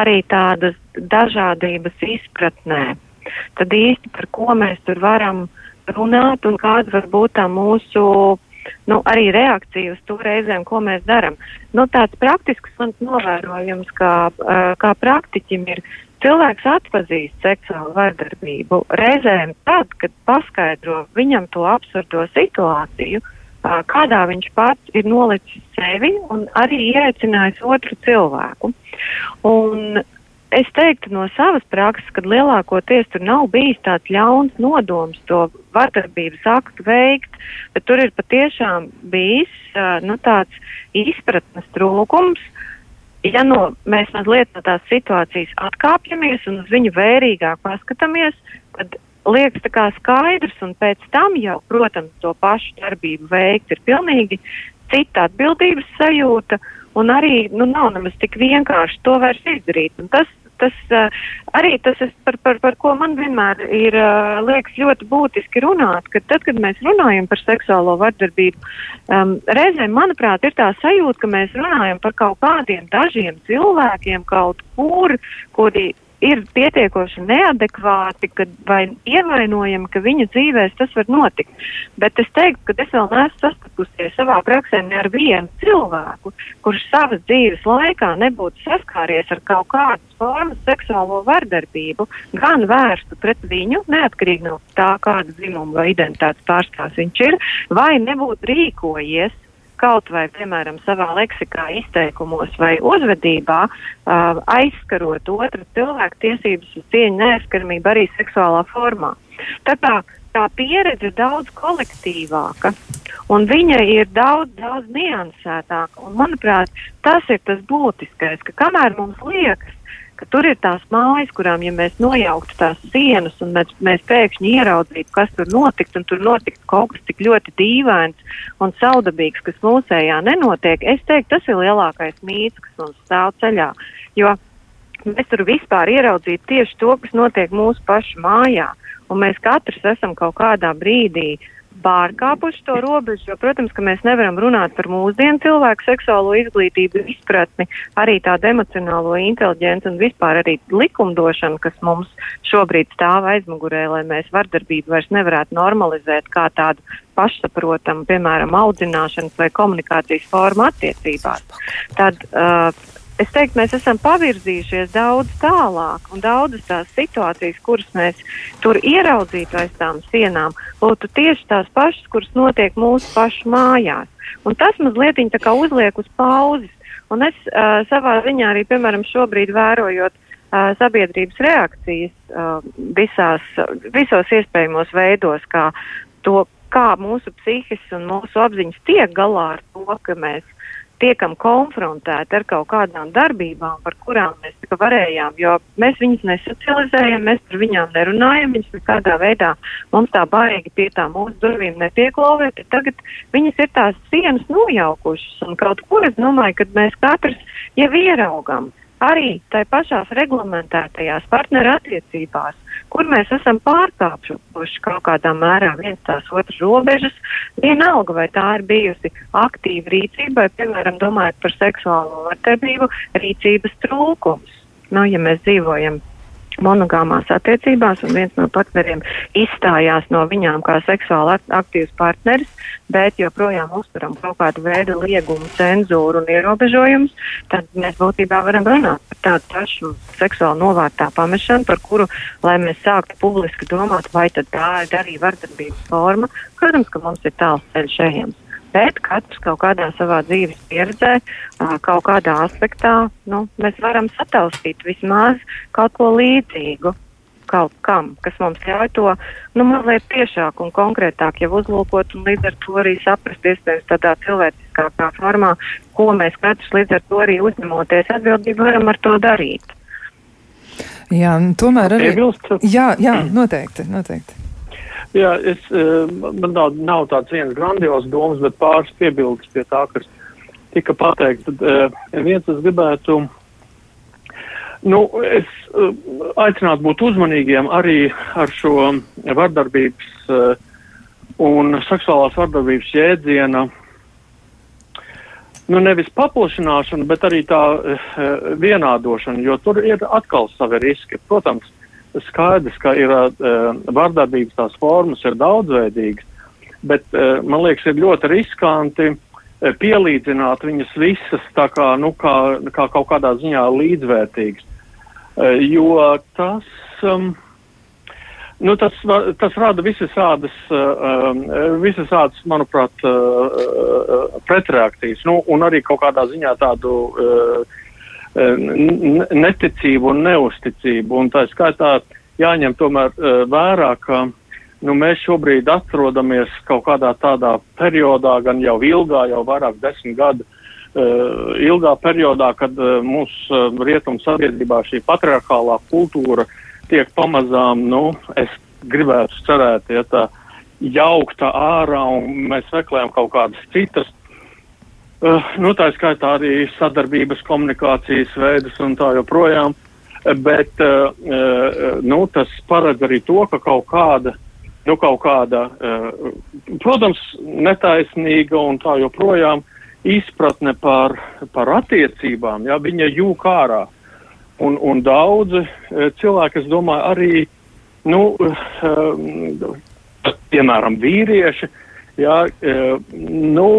Speaker 5: arī tādas dažādības izpratnē. Tad īsti par ko mēs tur varam runāt un kāda var būt tā mūsu nu, arī reakcija uz to reizēm, ko mēs darām. Nu, tāds praktisks mans novērojums kā, uh, kā praktiķim ir, cilvēks atpazīst seksuālu vardarbību reizēm tad, kad paskaidro viņam to absurdo situāciju, uh, kādā viņš pats ir nolicis sevi un arī ieaicinājis otru cilvēku. Un es teiktu no savas prakses, ka lielākoties tur nav bijis tāds ļauns nodoms to vardarbības aktu veikt, bet tur ir patiešām bijis nu, tāds izpratnes trūkums. Ja no, mēs mazliet no tās situācijas atkāpjamies un uz viņu vērīgāk paskatāmies, tad liekas skaidrs, un pēc tam jau, protams, to pašu darbību veikt ir pilnīgi cita atbildības sajūta, un arī, nu, nav nemaz tik vienkārši to vairs izdarīt. Un tas, tas uh, arī tas, es, par, par, par ko man vienmēr ir, uh, liekas, ļoti būtiski runāt, ka tad, kad mēs runājam par seksuālo vardarbību, um, reizēm, manuprāt, ir tā sajūta, ka mēs runājam par kaut kādiem dažiem cilvēkiem kaut kur, kuri ir pietiekoši neadekvāti kad, vai ievainojami, ka viņa dzīvēs tas var notikt. Bet es teiktu, ka es vēl neesmu sastapusies savā praksē ne ar vienu cilvēku, kurš savas dzīves laikā nebūtu saskāries ar kaut kādas formas seksuālo vardarbību, gan vērstu pret viņu, neatkarīgi no tā, kāda dzimuma vai identitātes pārstāvs viņš ir, vai nebūtu rīkojies kaut vai, piemēram, savā leksikā, izteikumos vai uzvedībā, uh, aizskarot otru cilvēku tiesības uz cieņu neaizskaramību arī seksuālā formā. Tā kā tā pieredze ir daudz kolektīvāka, un viņa ir daudz, daudz niansētāka. Un, manuprāt, tas ir tas būtiskais, ka kamēr mums liekas, ka tur ir tās mājas, kurām, ja mēs nojauktu tās sienas un mēs, mēs pēkšņi ieraudzītu, kas tur notiks, un tur notiks kaut kas tik ļoti dīvains un saudabīgs, kas mūsējā nenotiek, es teiktu, tas ir lielākais mīts, kas mums stāv ceļā. Jo mēs tur vispār ieraudzītu tieši to, kas notiek mūsu pašu mājā, un mēs katrs esam kaut kādā brīdī uh, pārkāpuši to robežu, jo, protams, ka mēs nevaram runāt par mūsdienu cilvēku seksuālo izglītību, izpratni, arī tādu emocionālo inteliģenci un vispār arī likumdošanu, kas mums šobrīd stāv aizmugurē, lai mēs vardarbību vairs nevarētu normalizēt kā tādu pašsaprotamu, piemēram, audzināšanas vai komunikācijas formu attiecībās. Tad, uh, es teiktu, mēs esam pavirzījušies daudz tālāk, un daudzas tās situācijas, kuras mēs tur ieraudzītu aiz tām sienām, būtu tieši tās pašas, kuras notiek mūsu pašu mājās. Un tas mazliet uzliek uz pauzes. Un es uh, savā ziņā arī, piemēram, šobrīd vērojot uh, sabiedrības reakcijas uh, visās, visos iespējamos veidos, kā to, kā mūsu psihisks un mūsu apziņas tiek galā ar to, ka mēs tiekam konfrontēti ar kaut kādām darbībām, par kurām mēs tikai varējām, jo mēs viņus nesocializējam, mēs par viņām nerunājam, viņas nekādā veidā mums tā baigi pie tā mūsu durvīm nepieklauvē, tad tagad viņas ir tās sienas nojaukušas un kaut ko es domāju, ka mēs katrs jau ieraugam arī tai pašās reglamentētajās partnerattiecībās, kur mēs esam pārkāpuši kaut kādā mērā viens tās otras robežas, vienalga vai tā ir bijusi aktīva rīcība, vai, piemēram, domājot par seksuālo vardarbību, rīcības trūkums. Nu, ja mēs dzīvojam monogāmās attiecībās, un viens no partneriem izstājās no viņām kā seksuāli aktīvs partneris, bet joprojām uzturam kaut kādu veidu liegumu, cenzūru un ierobežojumus, tad mēs būtībā varam runāt par tādu pašu seksuāli novārtā pamešanu, par kuru, lai mēs sāktu publiski domāt, vai tad tā ir arī vardarbības forma. Protams, ka mums ir tāls ceļš ejams bet katrs kaut kādā savā dzīves pieredzē, kaut kādā aspektā, nu, mēs varam sataustīt vismaz kaut ko līdzīgu kaut kam, kas mums ļauj to nu, mazliet tiešāk un konkrētāk jau uzlūkot un līdz ar to arī saprast, iespējams, tādā cilvēciskākā formā, ko mēs katrs līdz ar to arī uzņemoties atbildību varam ar to darīt.
Speaker 2: Jā, tomēr arī. Jā, jā, noteikti, noteikti.
Speaker 4: Jā, es, eh, man nav, nav tāds viens grandios domas, bet pāris piebildes pie tā, kas tika pateikt. Tad, uh, viens es gribētu, nu, es uh, aicinātu būt uzmanīgiem arī ar šo vardarbības un seksuālās vardarbības jēdziena, nu, nevis paplašināšanu, bet arī tā uh, vienādošanu, jo tur ir atkal savi riski. Protams, skaidrs, ka ir uh, vardarbības tās formas ir daudzveidīgas, bet uh, man liekas, ir ļoti riskanti uh, pielīdzināt viņas visas tā kā, nu, kā, kā kaut kādā ziņā līdzvērtīgas, uh, jo tas, um, nu, tas, tas rada visas uh, visas, manuprāt, uh, uh, pretreakcijas, nu, un arī kaut kādā ziņā tādu uh, neticību un neusticību. Un tā skaitā jāņem tomēr vērā, ka nu, mēs šobrīd atrodamies kaut kādā tādā periodā, gan jau ilgā, jau vairāk desmit gadu uh, ilgā periodā, kad mūsu rietumu sabiedrībā šī patriarchālā kultūra tiek pamazām, nu, es gribētu cerēt, ja tā jaukta ārā un mēs meklējam kaut kādas citas nu, tā skaitā arī sadarbības komunikācijas veidus un tā joprojām. Bet uh, uh, nu, tas paredz arī to, ka kaut kāda, nu, kaut kāda protams, netaisnīga un tā joprojām izpratne par, par attiecībām, ja, viņa jūk ārā. Un, un daudzi cilvēki, es domāju, arī, nu, piemēram, vīrieši, ja, nu,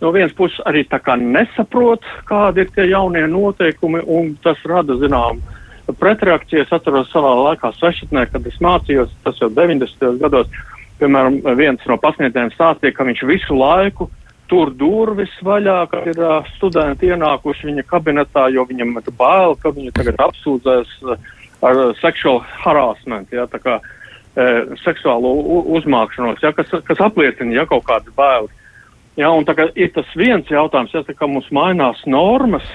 Speaker 4: no vienas puses arī tā kā nesaprot, kādi ir tie jaunie noteikumi, un tas rada, zinām, pretreakcijas. Atceros savā laikā sešatnē, kad es mācījos, tas jau 90. gados, piemēram, viens no pasniedzējiem stāstīja, ka viņš visu laiku tur durvis vaļā, kad ir uh, studenti ienākuši viņa kabinetā, jo viņam ir bail, ka viņu tagad apsūdzēs uh, ar uh, sexual harassment, ja, tā kā uh, seksuālo uzmākšanos, ja, kas, kas apliecina, ja kaut kādas bailes. Ja, un tagad ir tas viens jautājums, ja tā kā mums mainās normas,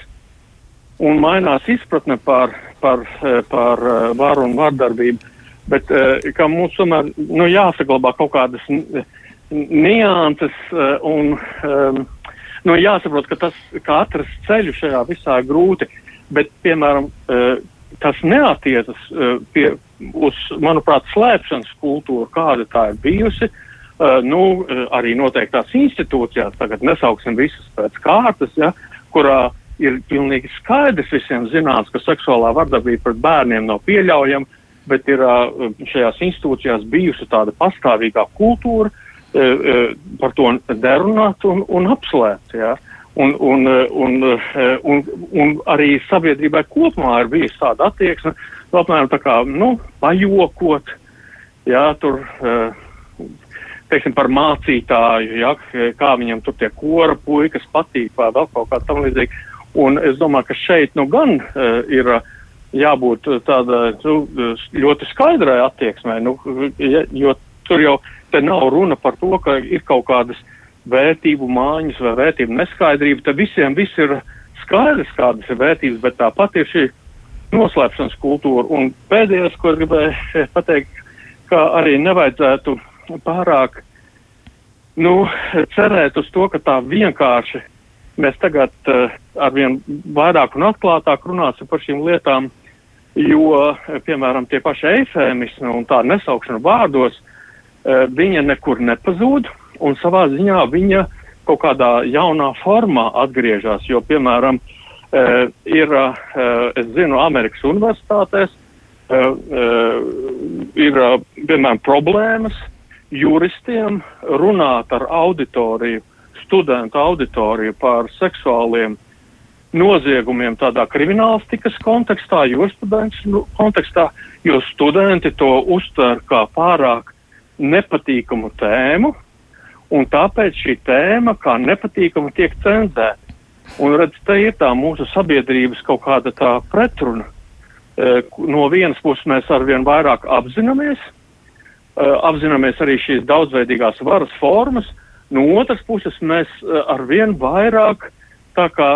Speaker 4: un mainās izpratne par, par, par varu un vardarbību. Bet kā mums tomēr nu, jāsaglabā kaut kādas nianses un um, nu, jāsaprot, ka tas, kā atrast ceļu šajā visā grūti, bet, piemēram, tas neatiecas pie, uz, manuprāt, slēpšanas kultūru, kāda tā ir bijusi. Uh, nu, arī noteiktās institūcijās, tagad nesauksim visas pēc kārtas, ja, kurā ir pilnīgi skaidrs visiem zināms, ka seksuālā vardarbība pret bērniem nav pieļaujama, bet ir uh, šajās institūcijās bijusi tāda pastāvīgā kultūra uh, par to derunāt un, un apslēpt. Ja. Un, un, un, un, un arī sabiedrībai kopumā ir bijusi tāda attieksme, apmēram tā kā, nu, pajokot, jā, tur, teiksim, par mācītāju, ja, kā viņam tur tie kora puikas patīk vai vēl kaut kā tam līdzīga. Un es domāju, ka šeit nu gan uh, ir jābūt tādai nu, ļoti skaidrai attieksmē, nu, ja, jo tur jau te nav runa par to, ka ir kaut kādas vērtību mājas vai vērtību neskaidrība. Te visiem viss ir skaidrs, kādas ir vērtības, bet tāpat ir šī noslēpšanas kultūra. Un pēdējais, ko es gribēju pateikt, ka arī nevajadzētu pārāk nu, cerēt uz to, ka tā vienkārši mēs tagad uh, arvien vairāk un atklātāk runāsim par šīm lietām, jo, piemēram, tie paši eifēmismi un tā nesaukšana vārdos, uh, viņa nekur nepazūd un savā ziņā viņa kaut kādā jaunā formā atgriežas, jo, piemēram, uh, ir, uh, es zinu, Amerikas universitātēs uh, uh, ir, uh, piemēram, problēmas, juristiem runāt ar auditoriju, studentu auditoriju par seksuāliem noziegumiem tādā kriminālistikas kontekstā, jurisprudences nu, kontekstā, jo studenti to uztver kā pārāk nepatīkamu tēmu, un tāpēc šī tēma kā nepatīkama tiek cenzēta. Un redz, te ir tā mūsu sabiedrības kaut kāda tā pretruna. E, no vienas puses mēs arvien vairāk apzināmies, apzināmies arī šīs daudzveidīgās varas formas, no otras puses mēs uh, ar vien vairāk tā kā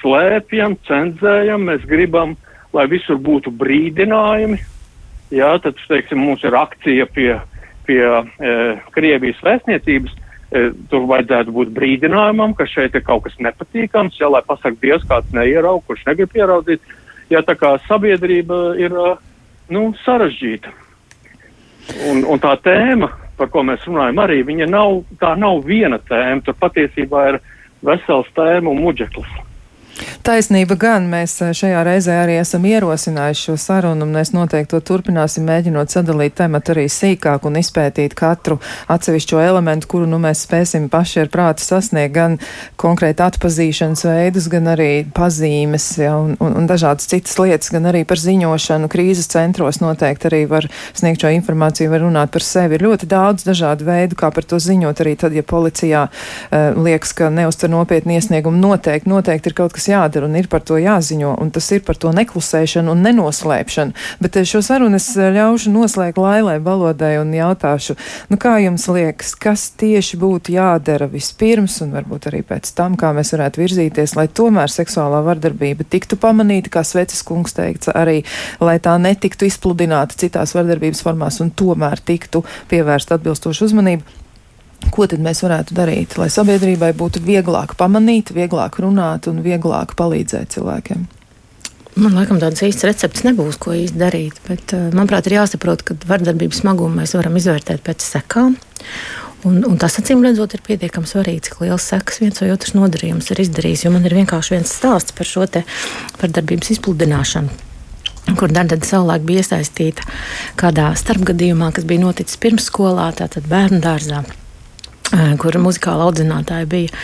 Speaker 4: slēpjam, cenzējam, mēs gribam, lai visur būtu brīdinājumi. Jā, tad, teiksim, mums ir akcija pie, pie e, Krievijas vēstniecības. E, tur vajadzētu būt brīdinājumam, ka šeit ir kaut kas nepatīkams, jā, lai pasaka Dievs, kāds neierauga, kurš negrib ieraudzīt. Jā, tā kā sabiedrība ir, nu, sarežģīta. Un, un tā tēma, par ko mēs runājam, arī nav, tā nav viena tēma, tur patiesībā ir vesels tēmu muģeklis.
Speaker 2: Taisnība gan mēs eh, šajā reizē arī esam ierosinājuši šo sarunu, un mēs noteikti to turpināsim, mēģinot sadalīt tematu arī sīkāk un izpētīt katru atsevišķo elementu, kuru nu mēs spēsim paši ar prātu sasniegt, gan konkrēti atpazīšanas veidus, gan arī pazīmes, ja, un, un, un dažādas citas lietas, gan arī par ziņošanu. Krīzes centros noteikti arī var sniegt šo informāciju, var runāt par sevi. Ir ļoti daudz dažādu veidu, kā par to ziņot, arī tad, ja policijā uh, liekas, ka neuztver nopietni iesniegumu, noteikti, noteikti ir kaut kas jādara jādara un ir par to jāziņo, un tas ir par to neklusēšanu un nenoslēpšanu. Bet eh, šo sarunu es eh, ļaušu noslēgt Lailai Balodai un jautāšu, nu kā jums liekas, kas tieši būtu jādara vispirms un varbūt arī pēc tam, kā mēs varētu virzīties, lai tomēr seksuālā vardarbība tiktu pamanīta, kā Svecis kungs teikts, arī lai tā netiktu izpludināta citās vardarbības formās un tomēr tiktu pievērst atbilstošu uzmanību. Ko tad mēs varētu darīt, lai sabiedrībai būtu vieglāk pamanīt, vieglāk runāt un vieglāk palīdzēt cilvēkiem?
Speaker 3: Man liekas, tādas īstas receptes nebūs, ko īsti darīt. Bet, uh, manuprāt, ir jāsaprot, ka vardarbības smagumu mēs varam izvērtēt pēc sekām. Un, un tas, acīm redzot, ir pietiekami svarīgi, cik liels sekas viens vai otrs nodarījums ir izdarījis. Man ir vienkārši viens stāsts par šo vardarbības izpludināšanu kur Dārta savulaik bija iesaistīta kādā starpgadījumā, kas bija noticis pirmsskolā, tātad bērnu dārzā kur muzikāla audzinātāja bija.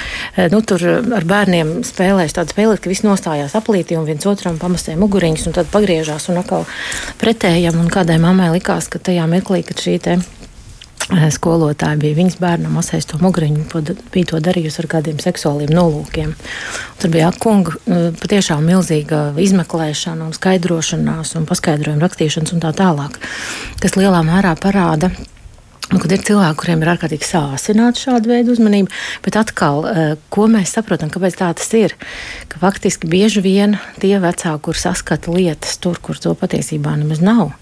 Speaker 3: Nu, tur ar bērniem spēlēja tādu spēli, ka visi nostājās aplītī un viens otram pamestēja muguriņus, un tad pagriežās un atkal pretējam. Un kādai mammai likās, ka tajā mirklī, kad šī te skolotāja bija viņas bērnam asēs to muguriņu, bija to darījusi ar kādiem seksuāliem nolūkiem. Tur bija kunga patiešām milzīga izmeklēšana un skaidrošanās un paskaidrojuma rakstīšanas un tā tālāk, kas lielā mērā parāda kad ir cilvēki, kuriem ir ārkārtīgi sāsināta šāda veida uzmanība, bet atkal, eh, ko mēs saprotam, kāpēc tā tas ir? Ka faktiski bieži vien tie vecāki, kur saskata lietas tur, kur to patiesībā nemaz nav,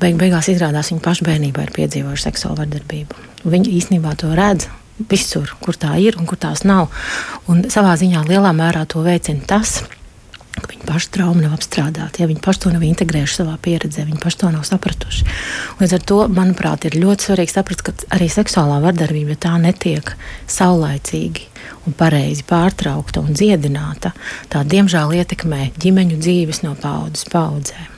Speaker 3: beig beigās izrādās, viņi paši bērnībā ir piedzīvojuši seksuālu vardarbību. Viņi īstenībā to redz. Visur, kur tā ir un kur tās nav. Un savā ziņā lielā mērā to veicina tas, viņi paši traumu nav apstrādāti, ja viņi paši to nav integrējuši savā pieredzē, viņi paši to nav sapratuši. Līdz ar to, manuprāt, ir ļoti svarīgi saprast, ka arī seksuālā vardarbība, ja tā netiek saulaicīgi un pareizi pārtraukta un dziedināta, tā diemžēl ietekmē ģimeņu dzīves no paudzes paudzēm.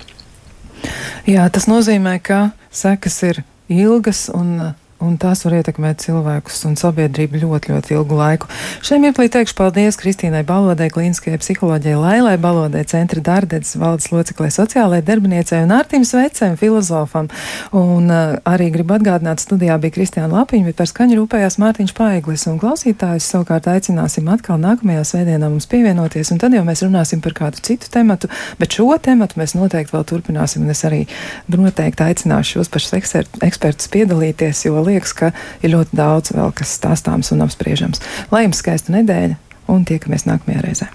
Speaker 2: Jā, tas nozīmē, ka sekas ir ilgas un un tās var ietekmēt cilvēkus un sabiedrību ļoti, ļoti ilgu laiku. Šiem ieplī teikšu paldies Kristīnai Balodē, klīniskajai psiholoģijai Lailai Balodē, centra Dārdedes valdes loceklē sociālajai darbiniecei un Ārtim Svecem, filozofam. Un uh, arī gribu atgādināt, studijā bija Kristiāna Lapiņa, bet par skaņu rūpējās Mārtiņš Paiglis un klausītājus savukārt aicināsim atkal nākamajā svētdienā mums pievienoties, un tad jau mēs runāsim par kādu citu tematu, bet šo tematu mēs noteikti vēl turpināsim, un es arī noteikti aicināšu šos pašus ekspertus piedalīties, jo liekas, ka ir ļoti daudz vēl kas stāstāms un apspriežams. Lai jums skaista nedēļa un tiekamies nākamajā reizē!